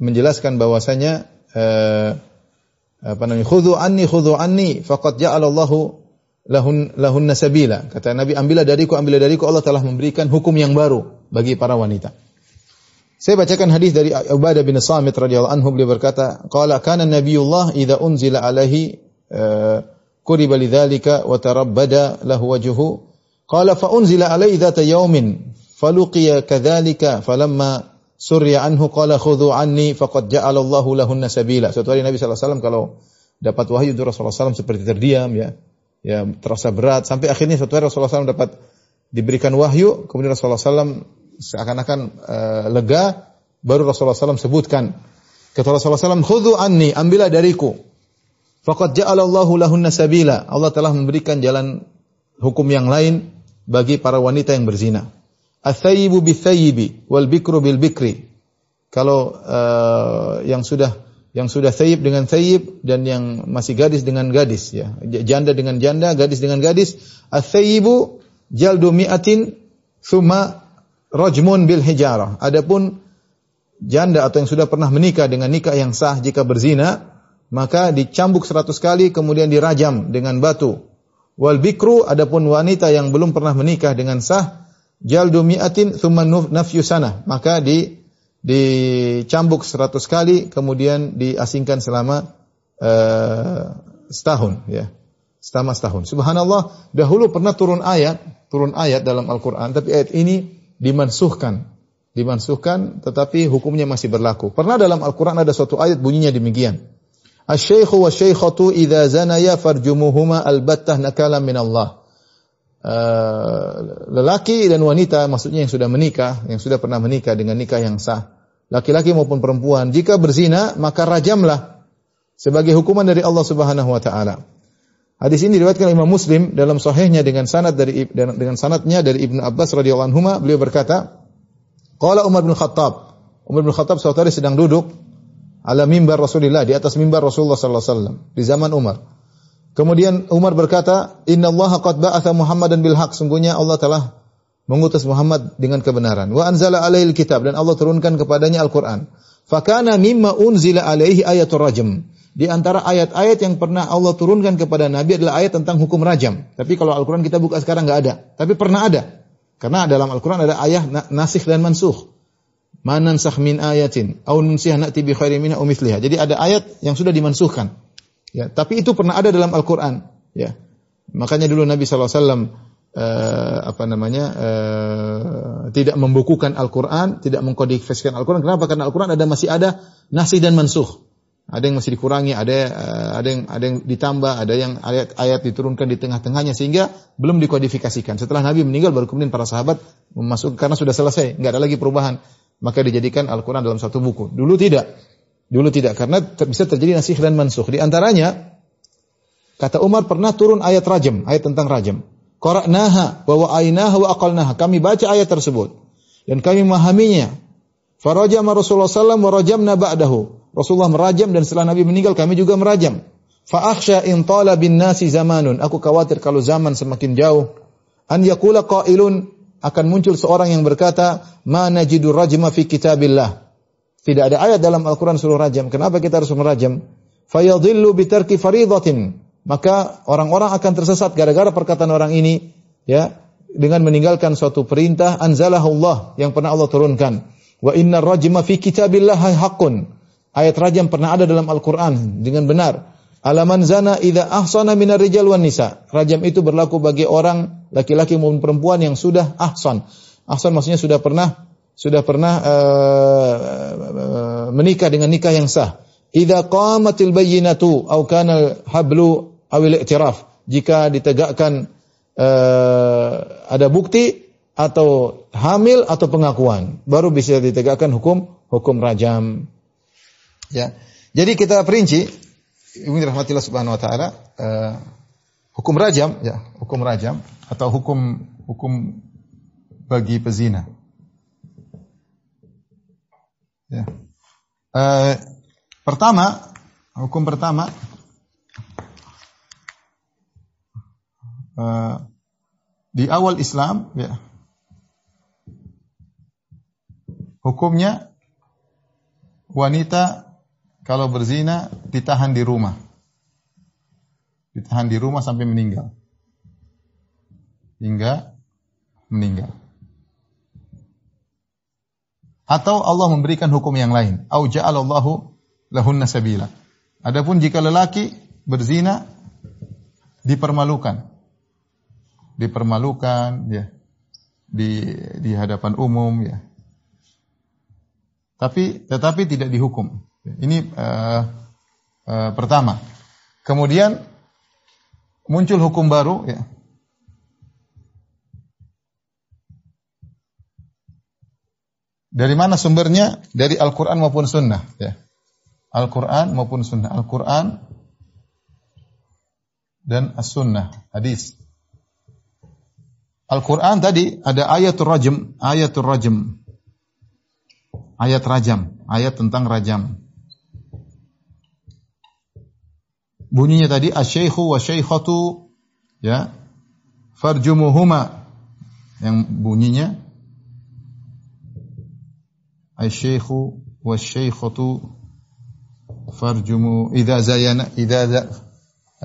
menjelaskan bahwasanya uh, apa namanya khudhu anni khudhu anni faqad ja'alallahu lahun lahun nasabila kata Nabi ambillah dariku ambillah dariku Allah telah memberikan hukum yang baru bagi para wanita. Saya bacakan hadis dari Ubadah bin Samit radhiyallahu anhu beliau berkata qala kana nabiyullah idza unzila alaihi kuriba lidzalika wa tarabbada lahu wajhuhu. Qala fa unzila alaihi dzata yaumin faluqiya kadzalika falamma surya anhu qala khudhu anni faqad ja'alallahu lahunna sabila. Suatu hari Nabi SAW kalau dapat wahyu dari Rasulullah SAW seperti terdiam ya, ya terasa berat sampai akhirnya suatu hari Rasulullah SAW dapat diberikan wahyu, kemudian Rasulullah SAW seakan-akan uh, lega, Baru Rasulullah SAW sebutkan. Kata Rasulullah SAW, Khudhu anni, ambillah dariku. Faqad ja'alallahu lahunna sabila. Allah telah memberikan jalan hukum yang lain bagi para wanita yang berzina. Athayibu bithayibi wal bikru bil bikri. Kalau uh, yang sudah yang sudah thayyib dengan thayyib dan yang masih gadis dengan gadis ya. Janda dengan janda, gadis dengan gadis. Athayyibu jaldu mi'atin thumma rajmun bil hijarah. Adapun janda atau yang sudah pernah menikah dengan nikah yang sah jika berzina, maka dicambuk seratus kali kemudian dirajam dengan batu. Wal bikru adapun wanita yang belum pernah menikah dengan sah jaldu mi'atin thumma nafyu sana, maka di dicambuk seratus kali kemudian diasingkan selama uh, setahun ya. Selama setahun. Subhanallah dahulu pernah turun ayat turun ayat dalam Al-Qur'an tapi ayat ini dimansuhkan. Dimansuhkan tetapi hukumnya masih berlaku. Pernah dalam Al-Qur'an ada suatu ayat bunyinya demikian. Asy-syaikhu wa syaikhatu idza zanaya farjumuhuma albattah nakala min Allah Uh, lelaki dan wanita maksudnya yang sudah menikah, yang sudah pernah menikah dengan nikah yang sah, laki-laki maupun perempuan, jika berzina maka rajamlah sebagai hukuman dari Allah Subhanahu wa taala. Hadis ini diriwayatkan Imam Muslim dalam sahihnya dengan sanad dari dengan sanadnya dari Ibnu Abbas radhiyallahu anhu beliau berkata, qala Umar bin Khattab. Umar bin Khattab suatu hari sedang duduk ala mimbar Rasulullah di atas mimbar Rasulullah sallallahu alaihi wasallam di zaman Umar. Kemudian Umar berkata, Inna Allah qad ba'atha Muhammadan bil haq. Sungguhnya Allah telah mengutus Muhammad dengan kebenaran. Wa anzala alaihi kitab dan Allah turunkan kepadanya Al-Qur'an. Fakana mimma unzila alaihi ayatul rajm. Di antara ayat-ayat yang pernah Allah turunkan kepada Nabi adalah ayat tentang hukum rajam. Tapi kalau Al-Quran kita buka sekarang nggak ada. Tapi pernah ada. Karena dalam Al-Quran ada ayat nasikh dan mansuh. Manan min ayatin. Au nunsiha na'ti bi khairin minha Jadi ada ayat yang sudah dimansuhkan. Ya, tapi itu pernah ada dalam Al-Qur'an, ya. Makanya dulu Nabi SAW uh, eh, apa namanya uh, tidak membukukan Al-Qur'an, tidak mengkodifikasikan Al-Qur'an. Kenapa? Karena Al-Qur'an ada masih ada nasih dan mansuh. Ada yang masih dikurangi, ada uh, ada yang ada yang ditambah, ada yang ayat-ayat diturunkan di tengah-tengahnya sehingga belum dikodifikasikan. Setelah Nabi meninggal baru kemudian para sahabat memasuk karena sudah selesai, nggak ada lagi perubahan. Maka dijadikan Al-Qur'an dalam satu buku. Dulu tidak. Dulu tidak karena ter bisa terjadi nasih dan mansuh. Di antaranya kata Umar pernah turun ayat rajam, ayat tentang rajam. Qara'naha wa wa'ainaha wa aqalnaha. Kami baca ayat tersebut dan kami memahaminya. Farajama Rasulullah sallallahu wa rajamna ba'dahu. Rasulullah merajam dan setelah Nabi meninggal kami juga merajam. Fa akhsha in tala bin nasi zamanun. Aku khawatir kalau zaman semakin jauh an yaqula qailun akan muncul seorang yang berkata, "Ma najidu rajma fi kitabillah." Tidak ada ayat dalam Al-Quran suruh rajam. Kenapa kita harus merajam? Fayadhillu bitarki faridatin. Maka orang-orang akan tersesat gara-gara perkataan orang ini ya dengan meninggalkan suatu perintah anzalahullah yang pernah Allah turunkan. Wa inna rajma fi kitabillah haqqun. Ayat rajam pernah ada dalam Al-Quran dengan benar. Alaman zana idza ahsana minar rijal wan nisa. Rajam itu berlaku bagi orang laki-laki maupun perempuan yang sudah ahsan. Ahsan maksudnya sudah pernah sudah pernah uh, menikah dengan nikah yang sah. Idza qamatil bayyinatu aw kana hablu awil i'tiraf. Jika ditegakkan uh, ada bukti atau hamil atau pengakuan, baru bisa ditegakkan hukum hukum rajam. Ya. Jadi kita perinci ini rahmatillah subhanahu wa taala uh, hukum rajam ya, hukum rajam atau hukum hukum bagi pezina. Ya. Uh, pertama, hukum pertama. Uh, di awal Islam, ya, hukumnya wanita kalau berzina ditahan di rumah, ditahan di rumah sampai meninggal, hingga meninggal atau Allah memberikan hukum yang lain. Au ja'alallahu lahunna sabila. Adapun jika lelaki berzina dipermalukan. Dipermalukan ya. Di di hadapan umum ya. Tapi tetapi tidak dihukum. Ini uh, uh, pertama. Kemudian muncul hukum baru ya. Dari mana sumbernya? Dari Al-Quran maupun Sunnah. Ya. Al-Quran maupun Sunnah. Al-Quran dan As-Sunnah, hadis. Al-Quran tadi ada ayatul rajam, ayatul rajam. Ayat rajam, ayat tentang rajam. Bunyinya tadi asy-syaikhu wa syaikhatu ya farjumuhuma yang bunyinya asy-syaikhu wa syaikhatu farjumu idza zayana idza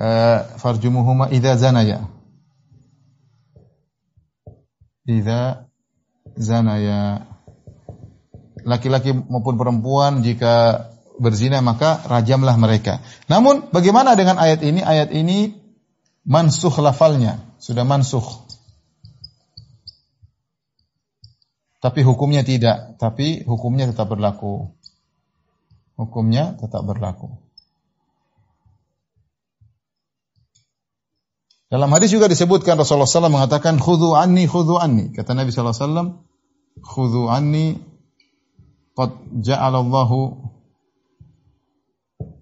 uh, farjumuhuma idza zanaya idza zanaya laki-laki maupun perempuan jika berzina maka rajamlah mereka. Namun bagaimana dengan ayat ini? Ayat ini mansuh lafalnya, sudah mansuh. Tapi hukumnya tidak, tapi hukumnya tetap berlaku. Hukumnya tetap berlaku. Dalam hadis juga disebutkan Rasulullah SAW mengatakan khudhu anni khudhu anni. Kata Nabi SAW, khudhu anni qad ja'alallahu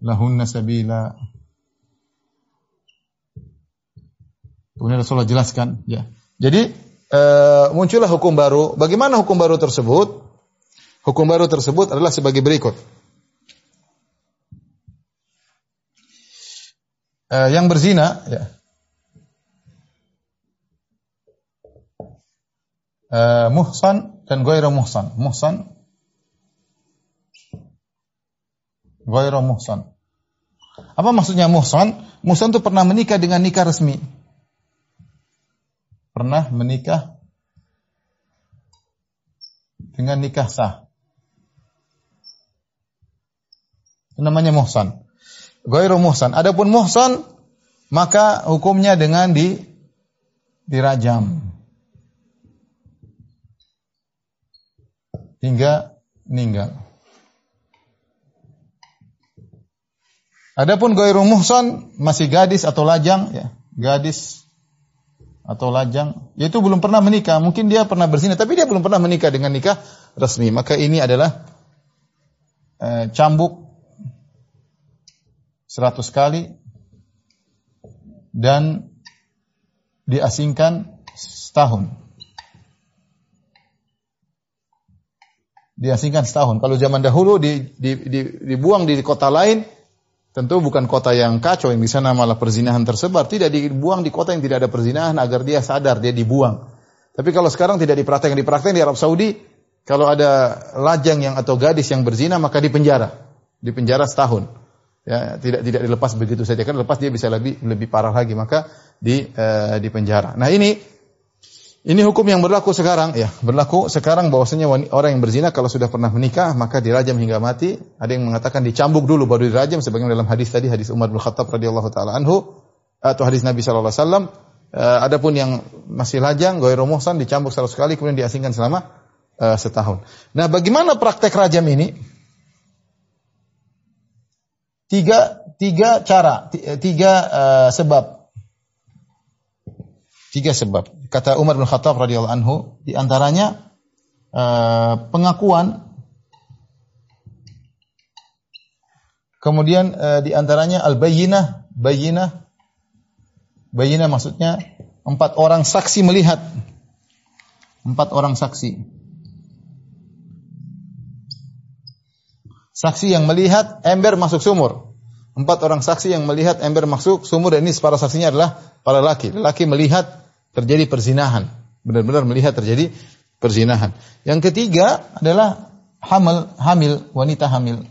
lahunna sabila. Kemudian Rasulullah jelaskan, ya. Jadi e, muncullah hukum baru. Bagaimana hukum baru tersebut? Hukum baru tersebut adalah sebagai berikut. E, yang berzina, ya. E, muhsan dan ghairu muhsan. Muhsan Ghairu muhsan. Apa maksudnya muhsan? Muhsan itu pernah menikah dengan nikah resmi. Pernah menikah dengan nikah sah. Namanya muhsan. Ghairu muhsan. Adapun muhsan maka hukumnya dengan di dirajam hingga meninggal. Adapun ghairu muhsan masih gadis atau lajang ya, gadis atau lajang, yaitu belum pernah menikah. Mungkin dia pernah berzina tapi dia belum pernah menikah dengan nikah resmi. Maka ini adalah eh, cambuk 100 kali dan diasingkan setahun. Diasingkan setahun. Kalau zaman dahulu di, di, di, dibuang di kota lain, Tentu bukan kota yang kacau yang di sana malah perzinahan tersebar, tidak dibuang di kota yang tidak ada perzinahan agar dia sadar dia dibuang. Tapi kalau sekarang tidak dipraktekkan, dipraktekkan di Arab Saudi, kalau ada lajang yang atau gadis yang berzina maka dipenjara, dipenjara setahun. Ya, tidak tidak dilepas begitu saja kan lepas dia bisa lebih lebih parah lagi maka di uh, dipenjara. Nah, ini ini hukum yang berlaku sekarang, ya berlaku sekarang bahwasanya orang yang berzina kalau sudah pernah menikah maka dirajam hingga mati. Ada yang mengatakan dicambuk dulu baru dirajam, sebagaimana dalam hadis tadi hadis Umar bin Khattab radhiyallahu taala anhu atau hadis Nabi sallallahu alaihi. Uh, adapun yang masih lajang, ghairu muhsan dicambuk seratus kali kemudian diasingkan selama uh, setahun. Nah, bagaimana praktek rajam ini? Tiga tiga cara, tiga uh, sebab Tiga sebab. Kata Umar bin Khattab radhiyallahu anhu, di antaranya uh, pengakuan Kemudian uh, di antaranya al-bayyinah, bayyinah. Bayyinah maksudnya empat orang saksi melihat. Empat orang saksi. Saksi yang melihat ember masuk sumur. Empat orang saksi yang melihat ember masuk sumur dan ini para saksinya adalah para laki. Laki melihat terjadi perzinahan. Benar-benar melihat terjadi perzinahan. Yang ketiga adalah hamil, hamil, wanita hamil.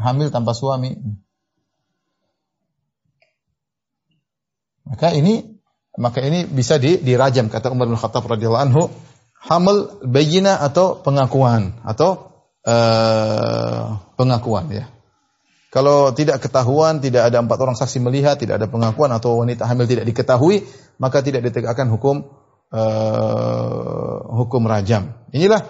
Hamil tanpa suami. Maka ini maka ini bisa di, dirajam kata Umar bin Khattab radhiyallahu anhu hamil bayina atau pengakuan atau uh, pengakuan ya. Kalau tidak ketahuan, tidak ada empat orang saksi melihat, tidak ada pengakuan atau wanita hamil tidak diketahui, maka tidak ditegakkan hukum uh, hukum rajam. Inilah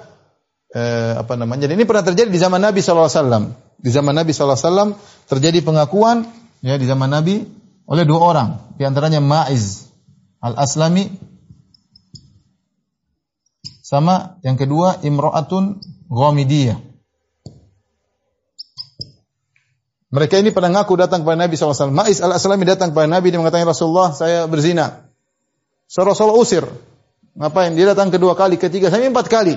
uh, apa namanya. Jadi ini pernah terjadi di zaman Nabi SAW. Di zaman Nabi SAW terjadi pengakuan ya di zaman Nabi oleh dua orang. Di antaranya Ma'iz al-Aslami Sama yang kedua imra'atun ghamidiyah. Mereka ini pada ngaku datang kepada Nabi SAW. Ma'is al-Aslami datang kepada Nabi dia mengatakan Rasulullah saya berzina. So Rasulullah usir. Ngapain? Dia datang kedua kali, ketiga, sampai empat kali.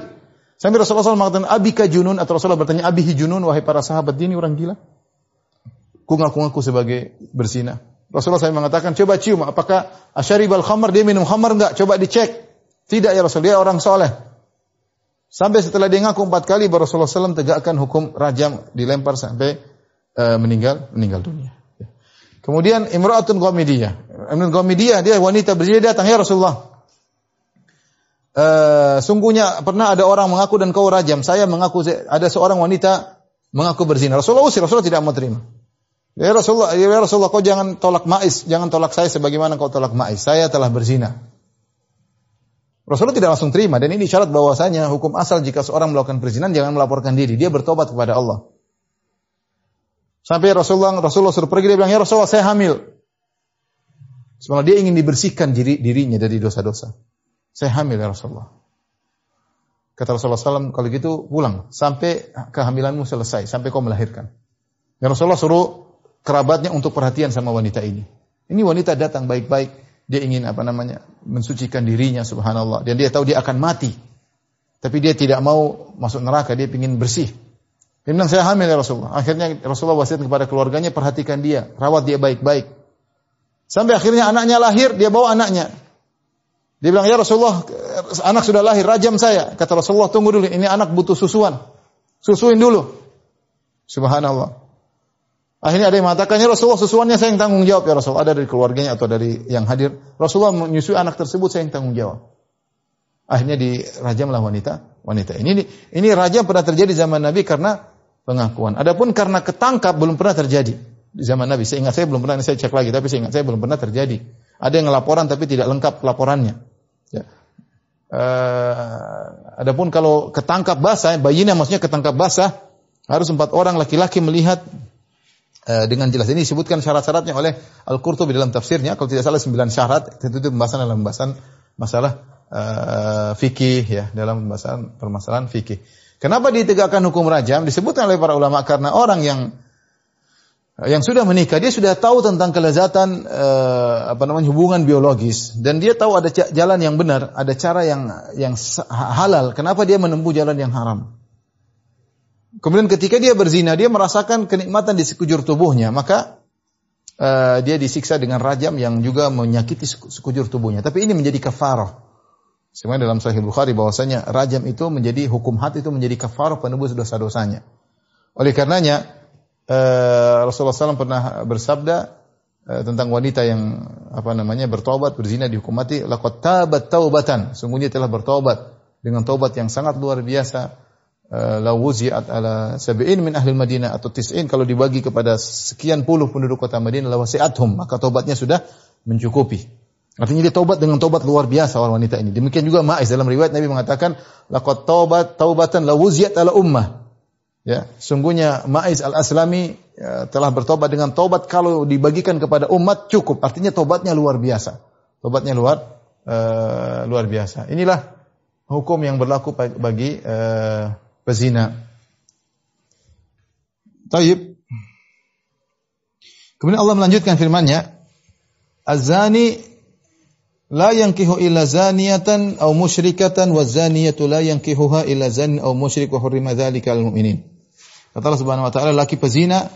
Sampai Rasulullah SAW mengatakan, Abika junun, atau Rasulullah bertanya, Abihi junun, wahai para sahabat, dia ini orang gila. Ku ngaku-ngaku sebagai berzina. Rasulullah SAW mengatakan, coba cium, apakah asyaribal khamar, dia minum khamar enggak? Coba dicek. Tidak ya Rasul, dia orang soleh. Sampai setelah dia ngaku empat kali, Rasulullah SAW tegakkan hukum rajam, dilempar sampai uh, meninggal meninggal dunia. Kemudian Imra'atun Ghamidiyah. Imra'atun Ghamidiyah, dia wanita berzina, dia datang, ya Rasulullah, uh, sungguhnya pernah ada orang mengaku dan kau rajam. Saya mengaku ada seorang wanita mengaku berzina. Rasulullah usir, Rasulullah tidak mau terima. Ya Rasulullah, ya Rasulullah kau jangan tolak Ma'is, jangan tolak saya sebagaimana kau tolak Ma'is. Saya telah berzina. Rasulullah tidak langsung terima dan ini syarat bahwasanya hukum asal jika seorang melakukan perzinahan jangan melaporkan diri, dia bertobat kepada Allah. Sampai Rasulullah Rasulullah suruh pergi dia bilang, "Ya Rasulullah, saya hamil." Sebenarnya dia ingin dibersihkan diri dirinya dari dosa-dosa. Saya hamil ya Rasulullah. Kata Rasulullah SAW, kalau gitu pulang. Sampai kehamilanmu selesai. Sampai kau melahirkan. Dan Rasulullah suruh kerabatnya untuk perhatian sama wanita ini. Ini wanita datang baik-baik. Dia ingin apa namanya mensucikan dirinya subhanallah. Dan dia tahu dia akan mati. Tapi dia tidak mau masuk neraka. Dia ingin bersih. Dia bilang, saya hamil ya Rasulullah. Akhirnya Rasulullah wasiat kepada keluarganya, perhatikan dia. Rawat dia baik-baik. Sampai akhirnya anaknya lahir, dia bawa anaknya. Dia bilang, ya Rasulullah, anak sudah lahir, rajam saya. Kata Rasulullah, tunggu dulu, ini anak butuh susuan. Susuin dulu. Subhanallah. Akhirnya ada yang mengatakan, ya Rasulullah, susuannya saya yang tanggung jawab ya Rasulullah. Ada dari keluarganya atau dari yang hadir. Rasulullah menyusui anak tersebut, saya yang tanggung jawab. Akhirnya dirajamlah wanita wanita ini. Ini rajam pernah terjadi zaman Nabi karena pengakuan. Adapun karena ketangkap belum pernah terjadi di zaman Nabi. Saya ingat saya belum pernah, saya cek lagi, tapi saya ingat saya belum pernah terjadi. Ada yang laporan tapi tidak lengkap laporannya. Ya. Uh, adapun kalau ketangkap basah, bayinya maksudnya ketangkap basah, harus empat orang laki-laki melihat uh, dengan jelas. Ini disebutkan syarat-syaratnya oleh Al-Qurtubi dalam tafsirnya. Kalau tidak salah sembilan syarat, tentu itu pembahasan dalam pembahasan masalah uh, fikih ya, dalam pembahasan permasalahan fikih. Kenapa ditegakkan hukum rajam? Disebutkan oleh para ulama karena orang yang yang sudah menikah dia sudah tahu tentang kelezatan uh, apa namanya hubungan biologis dan dia tahu ada jalan yang benar, ada cara yang yang halal. Kenapa dia menempuh jalan yang haram? Kemudian ketika dia berzina, dia merasakan kenikmatan di sekujur tubuhnya, maka uh, dia disiksa dengan rajam yang juga menyakiti sekujur tubuhnya. Tapi ini menjadi kafarah. Sebenarnya dalam Sahih Bukhari bahwasanya rajam itu menjadi hukum hati itu menjadi kafarah penebus dosa-dosanya. Oleh karenanya uh, Rasulullah SAW pernah bersabda uh, tentang wanita yang apa namanya bertobat berzina dihukum mati laqad tabat taubatan sungguhnya telah bertobat dengan taubat yang sangat luar biasa Uh, la wuzi'at ala sab'in min ahli Madinah atau tis'in kalau dibagi kepada sekian puluh penduduk kota Madinah la wasi'athum maka taubatnya sudah mencukupi. Artinya dia taubat dengan taubat luar biasa orang wanita ini. Demikian juga Ma'is dalam riwayat Nabi mengatakan laqad taubat taubatan la wuzi'at ala ummah. Ya, sungguhnya Ma'is al-Aslami ya, telah bertobat dengan tobat kalau dibagikan kepada umat cukup. Artinya tobatnya luar biasa. Tobatnya luar uh, luar biasa. Inilah hukum yang berlaku bagi uh, pezina. Taib. Kemudian Allah melanjutkan firman-Nya, "Az-zani la yankihu illa zaniyatan aw musyrikatan wa zaniyatu la yankihuha illa zan aw musyrik wa hurrima al mu'minin." Kata Allah Subhanahu wa taala laki pezina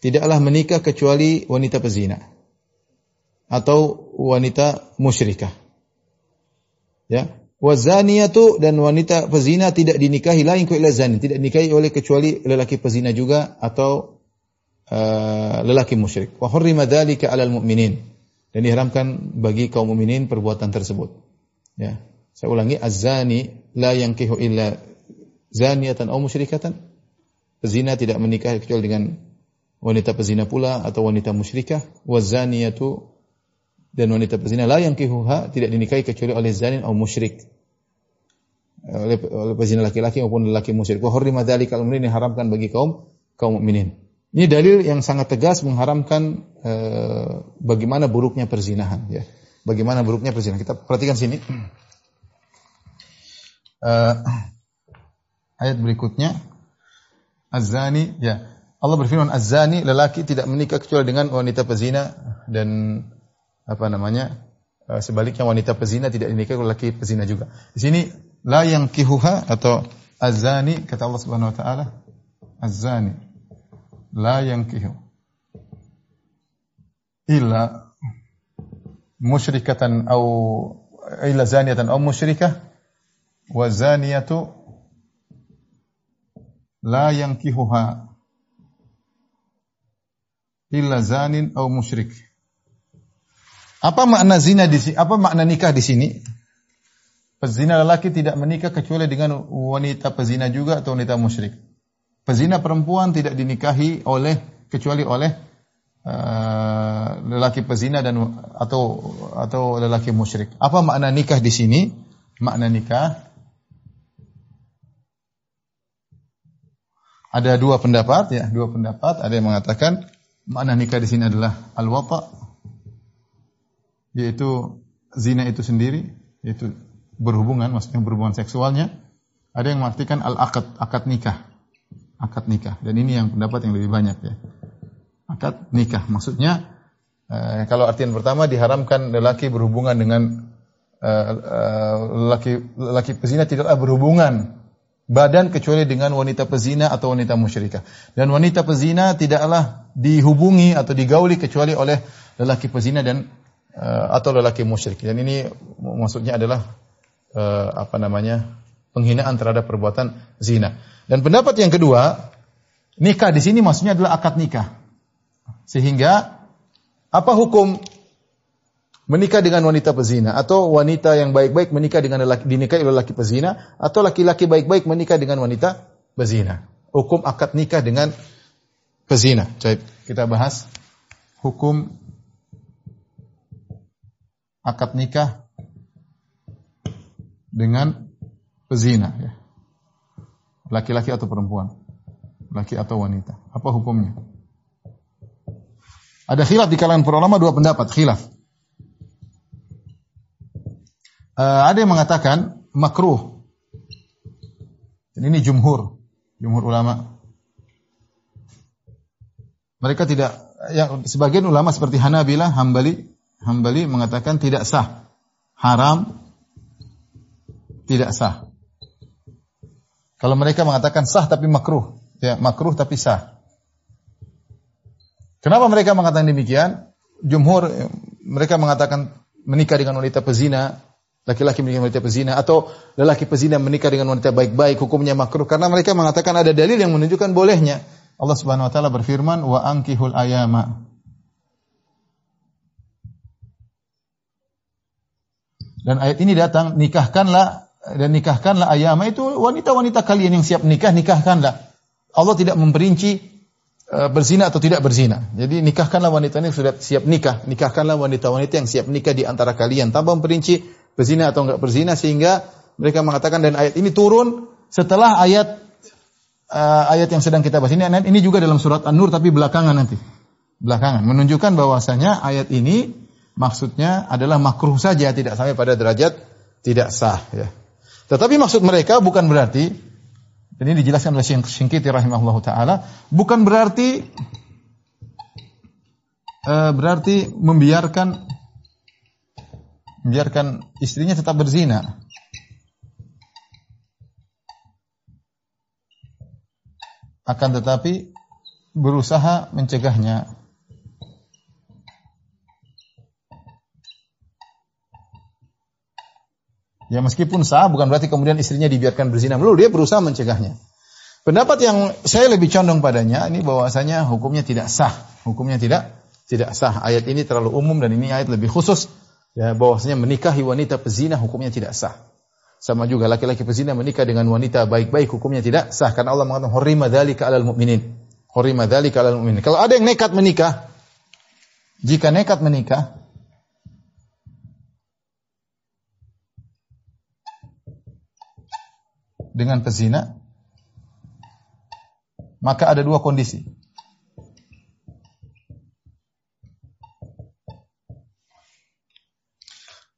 tidaklah menikah kecuali wanita pezina atau wanita musyrikah. Ya. Wazaniyatu dan wanita pezina tidak dinikahi lain illa zani, tidak dinikahi oleh kecuali lelaki pezina juga atau uh, lelaki musyrik. Wa hurrima dzalika 'alal mu'minin. Dan diharamkan bagi kaum mukminin perbuatan tersebut. Ya. Saya ulangi, az-zani la yankihu illa zaniyatan aw musyrikatan. Pezina tidak menikah kecuali dengan wanita pezina pula atau wanita musyrikah. Wazaniyatu dan wanita pezina la yang kihuha tidak dinikahi kecuali oleh zanin atau musyrik. Oleh, oleh pezina laki-laki maupun lelaki musyrik. Wa hurrima dzalika al diharamkan bagi kaum kaum mukminin ini dalil yang sangat tegas mengharamkan e, bagaimana buruknya perzinahan ya. Bagaimana buruknya perzinahan. Kita perhatikan sini. Uh, ayat berikutnya. Az-zani ya. Allah berfirman Az-zani lelaki tidak menikah kecuali dengan wanita pezina dan apa namanya uh, sebaliknya wanita pezina tidak dinikahi oleh lelaki pezina juga. Di sini la yang kihuha atau Az-zani kata Allah Subhanahu wa taala Az-zani la yang kihu illa musyrikatan au illa zaniyatan au musyrikah wa zaniyatu la yankihuha illa zanin au musyrik. Apa makna zina di sini? Apa makna nikah di sini? Pezina lelaki tidak menikah kecuali dengan wanita pezina juga atau wanita musyrik. Pezina perempuan tidak dinikahi oleh kecuali oleh uh, lelaki pezina dan atau atau lelaki musyrik. Apa makna nikah di sini? Makna nikah Ada dua pendapat ya, dua pendapat. Ada yang mengatakan makna nikah di sini adalah al-wata yaitu zina itu sendiri, yaitu berhubungan, maksudnya berhubungan seksualnya. Ada yang mengartikan al-akad, akad nikah. Akad nikah. Dan ini yang pendapat yang lebih banyak ya. Akad nikah. Maksudnya eh, kalau artian pertama diharamkan lelaki berhubungan dengan eh, eh, lelaki lelaki pezina tidaklah berhubungan badan kecuali dengan wanita pezina atau wanita musyrikah. Dan wanita pezina tidaklah dihubungi atau digauli kecuali oleh lelaki pezina dan uh, atau lelaki musyrik. Dan ini maksudnya adalah uh, apa namanya? Penghinaan terhadap perbuatan zina. Dan pendapat yang kedua, nikah di sini maksudnya adalah akad nikah. Sehingga apa hukum menikah dengan wanita pezina atau wanita yang baik-baik menikah dengan lelaki dinikahi oleh laki pezina atau laki-laki baik-baik menikah dengan wanita pezina. Hukum akad nikah dengan pezina. Baik, kita bahas hukum akad nikah dengan pezina ya. Laki-laki atau perempuan? Laki atau wanita? Apa hukumnya? Ada khilaf di kalangan para ulama dua pendapat, khilaf. Uh, ada yang mengatakan makruh. Dan ini jumhur, jumhur ulama. Mereka tidak yang sebagian ulama seperti Hanabilah, Hambali, Hambali mengatakan tidak sah. Haram tidak sah. Kalau mereka mengatakan sah tapi makruh, ya makruh tapi sah. Kenapa mereka mengatakan demikian? Jumhur mereka mengatakan menikah dengan wanita pezina laki-laki menikah dengan wanita pezina atau lelaki pezina menikah dengan wanita baik-baik hukumnya makruh karena mereka mengatakan ada dalil yang menunjukkan bolehnya. Allah Subhanahu wa taala berfirman wa ankihul ayama. Dan ayat ini datang nikahkanlah dan nikahkanlah ayama itu wanita-wanita kalian yang siap nikah nikahkanlah. Allah tidak memperinci uh, berzina atau tidak berzina. Jadi nikahkanlah wanita ini sudah siap nikah, nikahkanlah wanita-wanita yang siap nikah di antara kalian tanpa memperinci berzina atau enggak berzina sehingga mereka mengatakan dan ayat ini turun setelah ayat uh, ayat yang sedang kita bahas ini ini juga dalam surat An-Nur tapi belakangan nanti. Belakangan menunjukkan bahwasanya ayat ini maksudnya adalah makruh saja tidak sampai pada derajat tidak sah ya. Tetapi maksud mereka bukan berarti dan ini dijelaskan oleh Syingkiti rahimahullah taala bukan berarti uh, berarti membiarkan membiarkan istrinya tetap berzina. Akan tetapi berusaha mencegahnya. Ya meskipun sah bukan berarti kemudian istrinya dibiarkan berzina melulu, dia berusaha mencegahnya. Pendapat yang saya lebih condong padanya ini bahwasanya hukumnya tidak sah, hukumnya tidak tidak sah. Ayat ini terlalu umum dan ini ayat lebih khusus ya bahwasanya menikahi wanita pezina hukumnya tidak sah. Sama juga laki-laki pezina menikah dengan wanita baik-baik hukumnya tidak sah karena Allah mengatakan hurrima dzalika 'alal mu'minin. Hurrima dzalika 'alal mu'minin. Kalau ada yang nekat menikah, jika nekat menikah dengan pezina, maka ada dua kondisi.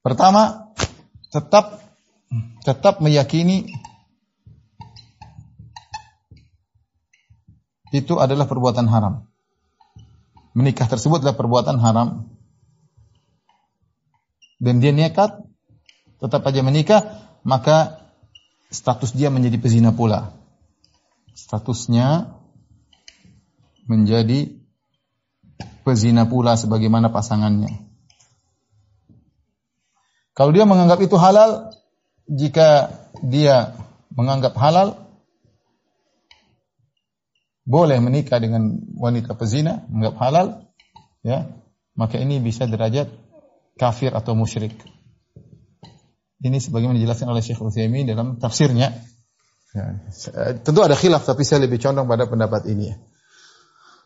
Pertama, tetap tetap meyakini itu adalah perbuatan haram. Menikah tersebut adalah perbuatan haram. Dan dia nekat tetap aja menikah, maka status dia menjadi pezina pula. Statusnya menjadi pezina pula sebagaimana pasangannya. Kalau dia menganggap itu halal, jika dia menganggap halal, boleh menikah dengan wanita pezina, menganggap halal, ya, maka ini bisa derajat kafir atau musyrik. Ini sebagaimana dijelaskan oleh Syekh Utsaimin dalam tafsirnya. Ya, tentu ada khilaf tapi saya lebih condong pada pendapat ini.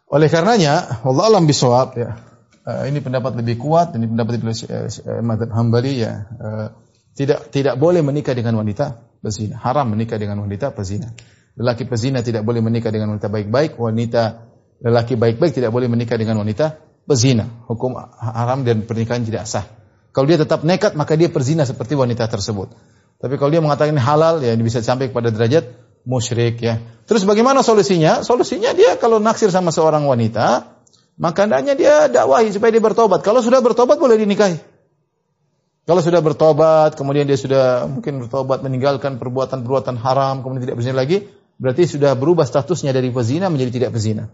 Oleh karenanya, Allah alam bisawab ya. Uh, ini pendapat lebih kuat, ini pendapat lebih uh, madhab Hambali ya. Tidak tidak boleh menikah dengan wanita pezina. Haram menikah dengan wanita pezina. Lelaki pezina tidak boleh menikah dengan wanita baik-baik, wanita lelaki baik-baik tidak boleh menikah dengan wanita pezina. Hukum haram dan pernikahan tidak sah. Kalau dia tetap nekat, maka dia perzina seperti wanita tersebut. Tapi kalau dia mengatakan halal, ya bisa sampai kepada derajat musyrik ya. Terus bagaimana solusinya? Solusinya dia kalau naksir sama seorang wanita, maka hendaknya dia dakwahi supaya dia bertobat. Kalau sudah bertobat boleh dinikahi. Kalau sudah bertobat, kemudian dia sudah mungkin bertobat meninggalkan perbuatan-perbuatan haram, kemudian tidak berzina lagi, berarti sudah berubah statusnya dari pezina menjadi tidak pezina.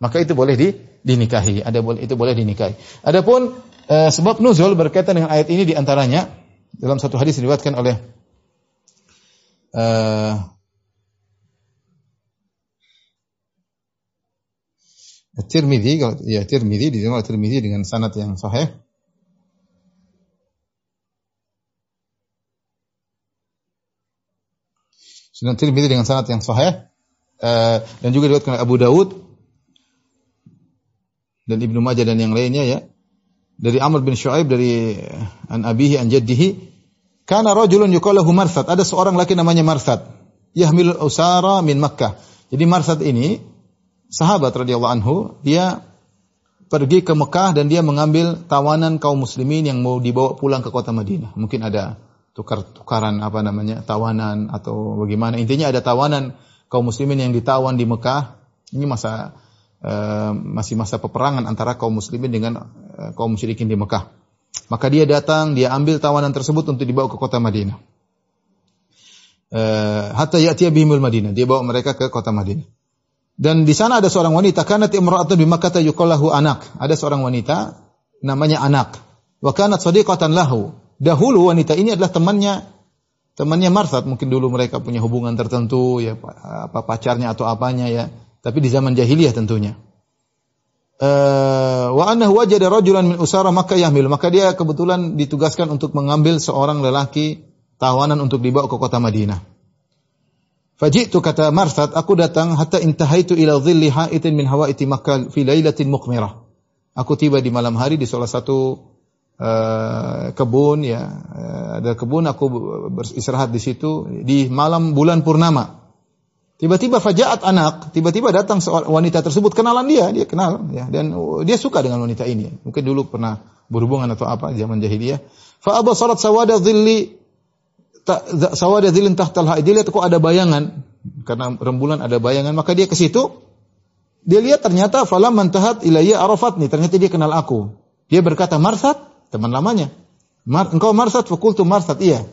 Maka itu boleh di, dinikahi. Ada itu boleh dinikahi. Adapun eh, sebab nuzul berkaitan dengan ayat ini di antaranya dalam satu hadis diriwayatkan oleh eh, Tirmidzi ya Tirmidzi di dalam Tirmidzi dengan sanad yang sahih. Sunan Tirmidzi dengan sanad yang sahih uh, dan juga diriwayatkan Abu Dawud dan Ibnu Majah dan yang lainnya ya dari Amr bin Shu'aib dari an abihi an jaddihi kana rajulun yuqalahu Marsad. Ada seorang laki namanya Marsad. Yahmil usara min Makkah. Jadi Marsad ini sahabat radhiyallahu anhu dia pergi ke Mekah dan dia mengambil tawanan kaum muslimin yang mau dibawa pulang ke kota Madinah. Mungkin ada tukar-tukaran apa namanya tawanan atau bagaimana. Intinya ada tawanan kaum muslimin yang ditawan di Mekah. Ini masa uh, masih masa peperangan antara kaum muslimin dengan kaum musyrikin di Mekah. Maka dia datang dia ambil tawanan tersebut untuk dibawa ke kota Madinah. Uh, hatta ya'tiya bihimul Madinah. Dia bawa mereka ke kota Madinah. Dan di sana ada seorang wanita kanat imra'atun bi Makkah yuqallahu anak. Ada seorang wanita namanya anak. Wa kanat sadiqatan lahu. Dahulu wanita ini adalah temannya temannya Marsad, mungkin dulu mereka punya hubungan tertentu ya apa pacarnya atau apanya ya. Tapi di zaman jahiliyah tentunya. Uh, wa annahu wajada rajulan min usara Makkah yahmil. Maka dia kebetulan ditugaskan untuk mengambil seorang lelaki tawanan untuk dibawa ke kota Madinah. Fajitu kata Marsad, aku datang hatta intahaitu ila dhilli ha'itin min hawaiti Makkah fi lailatin muqmirah. Aku tiba di malam hari di salah satu uh, kebun ya uh, ada kebun aku beristirahat di situ di malam bulan purnama tiba-tiba fajaat anak tiba-tiba datang seorang wanita tersebut kenalan dia dia kenal ya. Dan dia suka dengan wanita ini. Mungkin dulu pernah berhubungan atau apa zaman jahiliyah. Fa salat sawada dhilli sawada dhillin tahtal haid. Dia lihat kok ada bayangan. Karena rembulan ada bayangan maka dia ke situ. Dia lihat ternyata falam mantahat ilayya arafatni ternyata dia kenal aku. Dia berkata marsat teman lamanya. Mar, engkau marsad? Fakultu marsad. Iya.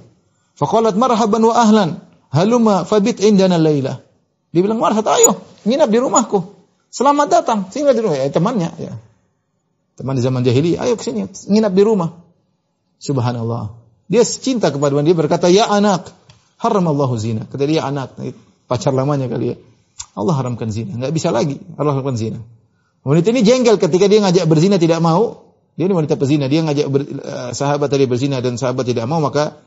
Faqalat marhaban wa ahlan. Haluma fabit indana laila. Dia bilang ayo nginap di rumahku. Selamat datang singgah di rumah ya temannya ya. Teman di zaman jahili, ayo ke sini nginap di rumah. Subhanallah. Dia cinta kepada dia berkata, "Ya anak, haramallahu zina." Kata dia anak, pacar lamanya kali ya. Allah haramkan zina. Enggak bisa lagi Allah haramkan zina. Wanita ini jengkel ketika dia ngajak berzina tidak mau, dia ini wanita pezina, dia ngajak ber, uh, sahabat tadi berzina dan sahabat tidak mau, maka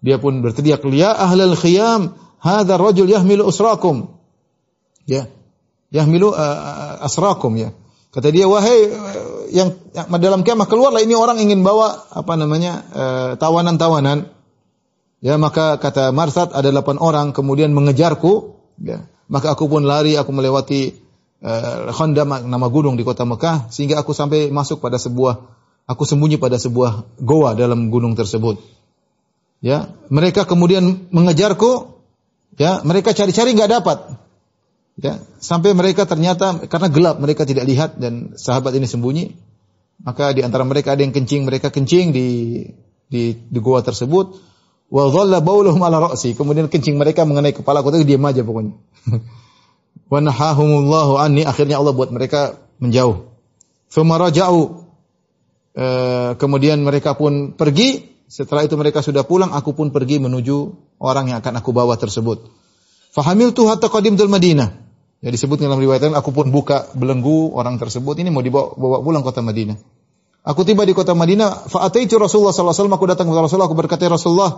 dia pun berteriak, "Ya ahlal khiyam, hadza rajul yahmilu usrakum." Ya. Yahmilu uh, asrakum ya. Kata dia, "Wahai uh, yang, dalam kiamah keluarlah ini orang ingin bawa apa namanya? tawanan-tawanan." ya, maka kata Marsad ada delapan orang kemudian mengejarku, ya. Maka aku pun lari, aku melewati uh, nama gunung di kota Mekah sehingga aku sampai masuk pada sebuah aku sembunyi pada sebuah goa dalam gunung tersebut. Ya, mereka kemudian mengejarku, ya, mereka cari-cari nggak dapat. Ya, sampai mereka ternyata karena gelap mereka tidak lihat dan sahabat ini sembunyi, maka di antara mereka ada yang kencing, mereka kencing di di, di gua tersebut. Wa dhalla ala ra'si. Kemudian kencing mereka mengenai kepala aku, diam aja pokoknya. Wa nahahumullahu anni. Akhirnya Allah buat mereka menjauh. Thumma. E, kemudian mereka pun pergi. Setelah itu mereka sudah pulang, aku pun pergi menuju orang yang akan aku bawa tersebut. Fahamil tu hatta Madinah. Ya disebut dalam riwayat lain, aku pun buka belenggu orang tersebut. Ini mau dibawa bawa pulang kota Madinah. Aku tiba di kota Madinah, fa'ataitu Rasulullah sallallahu alaihi aku datang kepada Rasulullah, aku berkata, "Ya Rasulullah,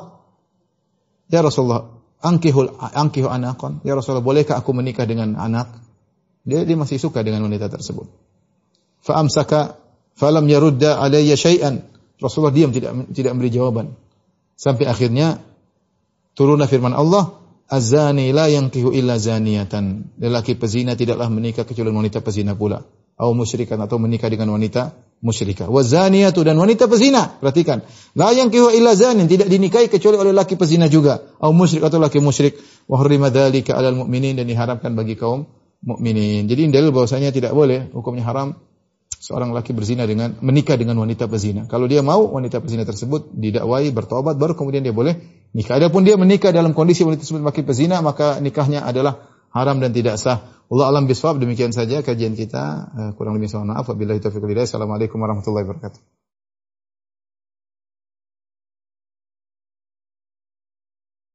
ya Rasulullah, angkihul angkihu anakon. Ya Rasulullah, bolehkah aku menikah dengan anak?" Dia dia masih suka dengan wanita tersebut. Fa amsaka falam yarudda alayya syai'an. Rasulullah diam tidak tidak memberi jawaban. Sampai akhirnya turunlah firman Allah, "Az-zani la yankihu illa zaniyatan." Lelaki pezina tidaklah menikah kecuali wanita pezina pula. Atau musyrikan atau menikah dengan wanita musyrikah. Wa zaniyatu dan wanita pezina. Perhatikan. La yankihu illa zanin, tidak dinikahi kecuali oleh laki pezina juga. Atau musyrik atau laki musyrik. Wa hurrima dzalika 'alal mu'minin dan diharamkan bagi kaum mukminin. Jadi dalil bahwasanya tidak boleh hukumnya haram seorang laki berzina dengan menikah dengan wanita pezina. Kalau dia mau wanita pezina tersebut didakwai bertobat baru kemudian dia boleh nikah. Adapun dia menikah dalam kondisi wanita tersebut laki pezina maka nikahnya adalah haram dan tidak sah. Allah alam biswab demikian saja kajian kita. Eh, kurang lebih mohon maaf. Wabillahi taufiq Assalamualaikum warahmatullahi wabarakatuh.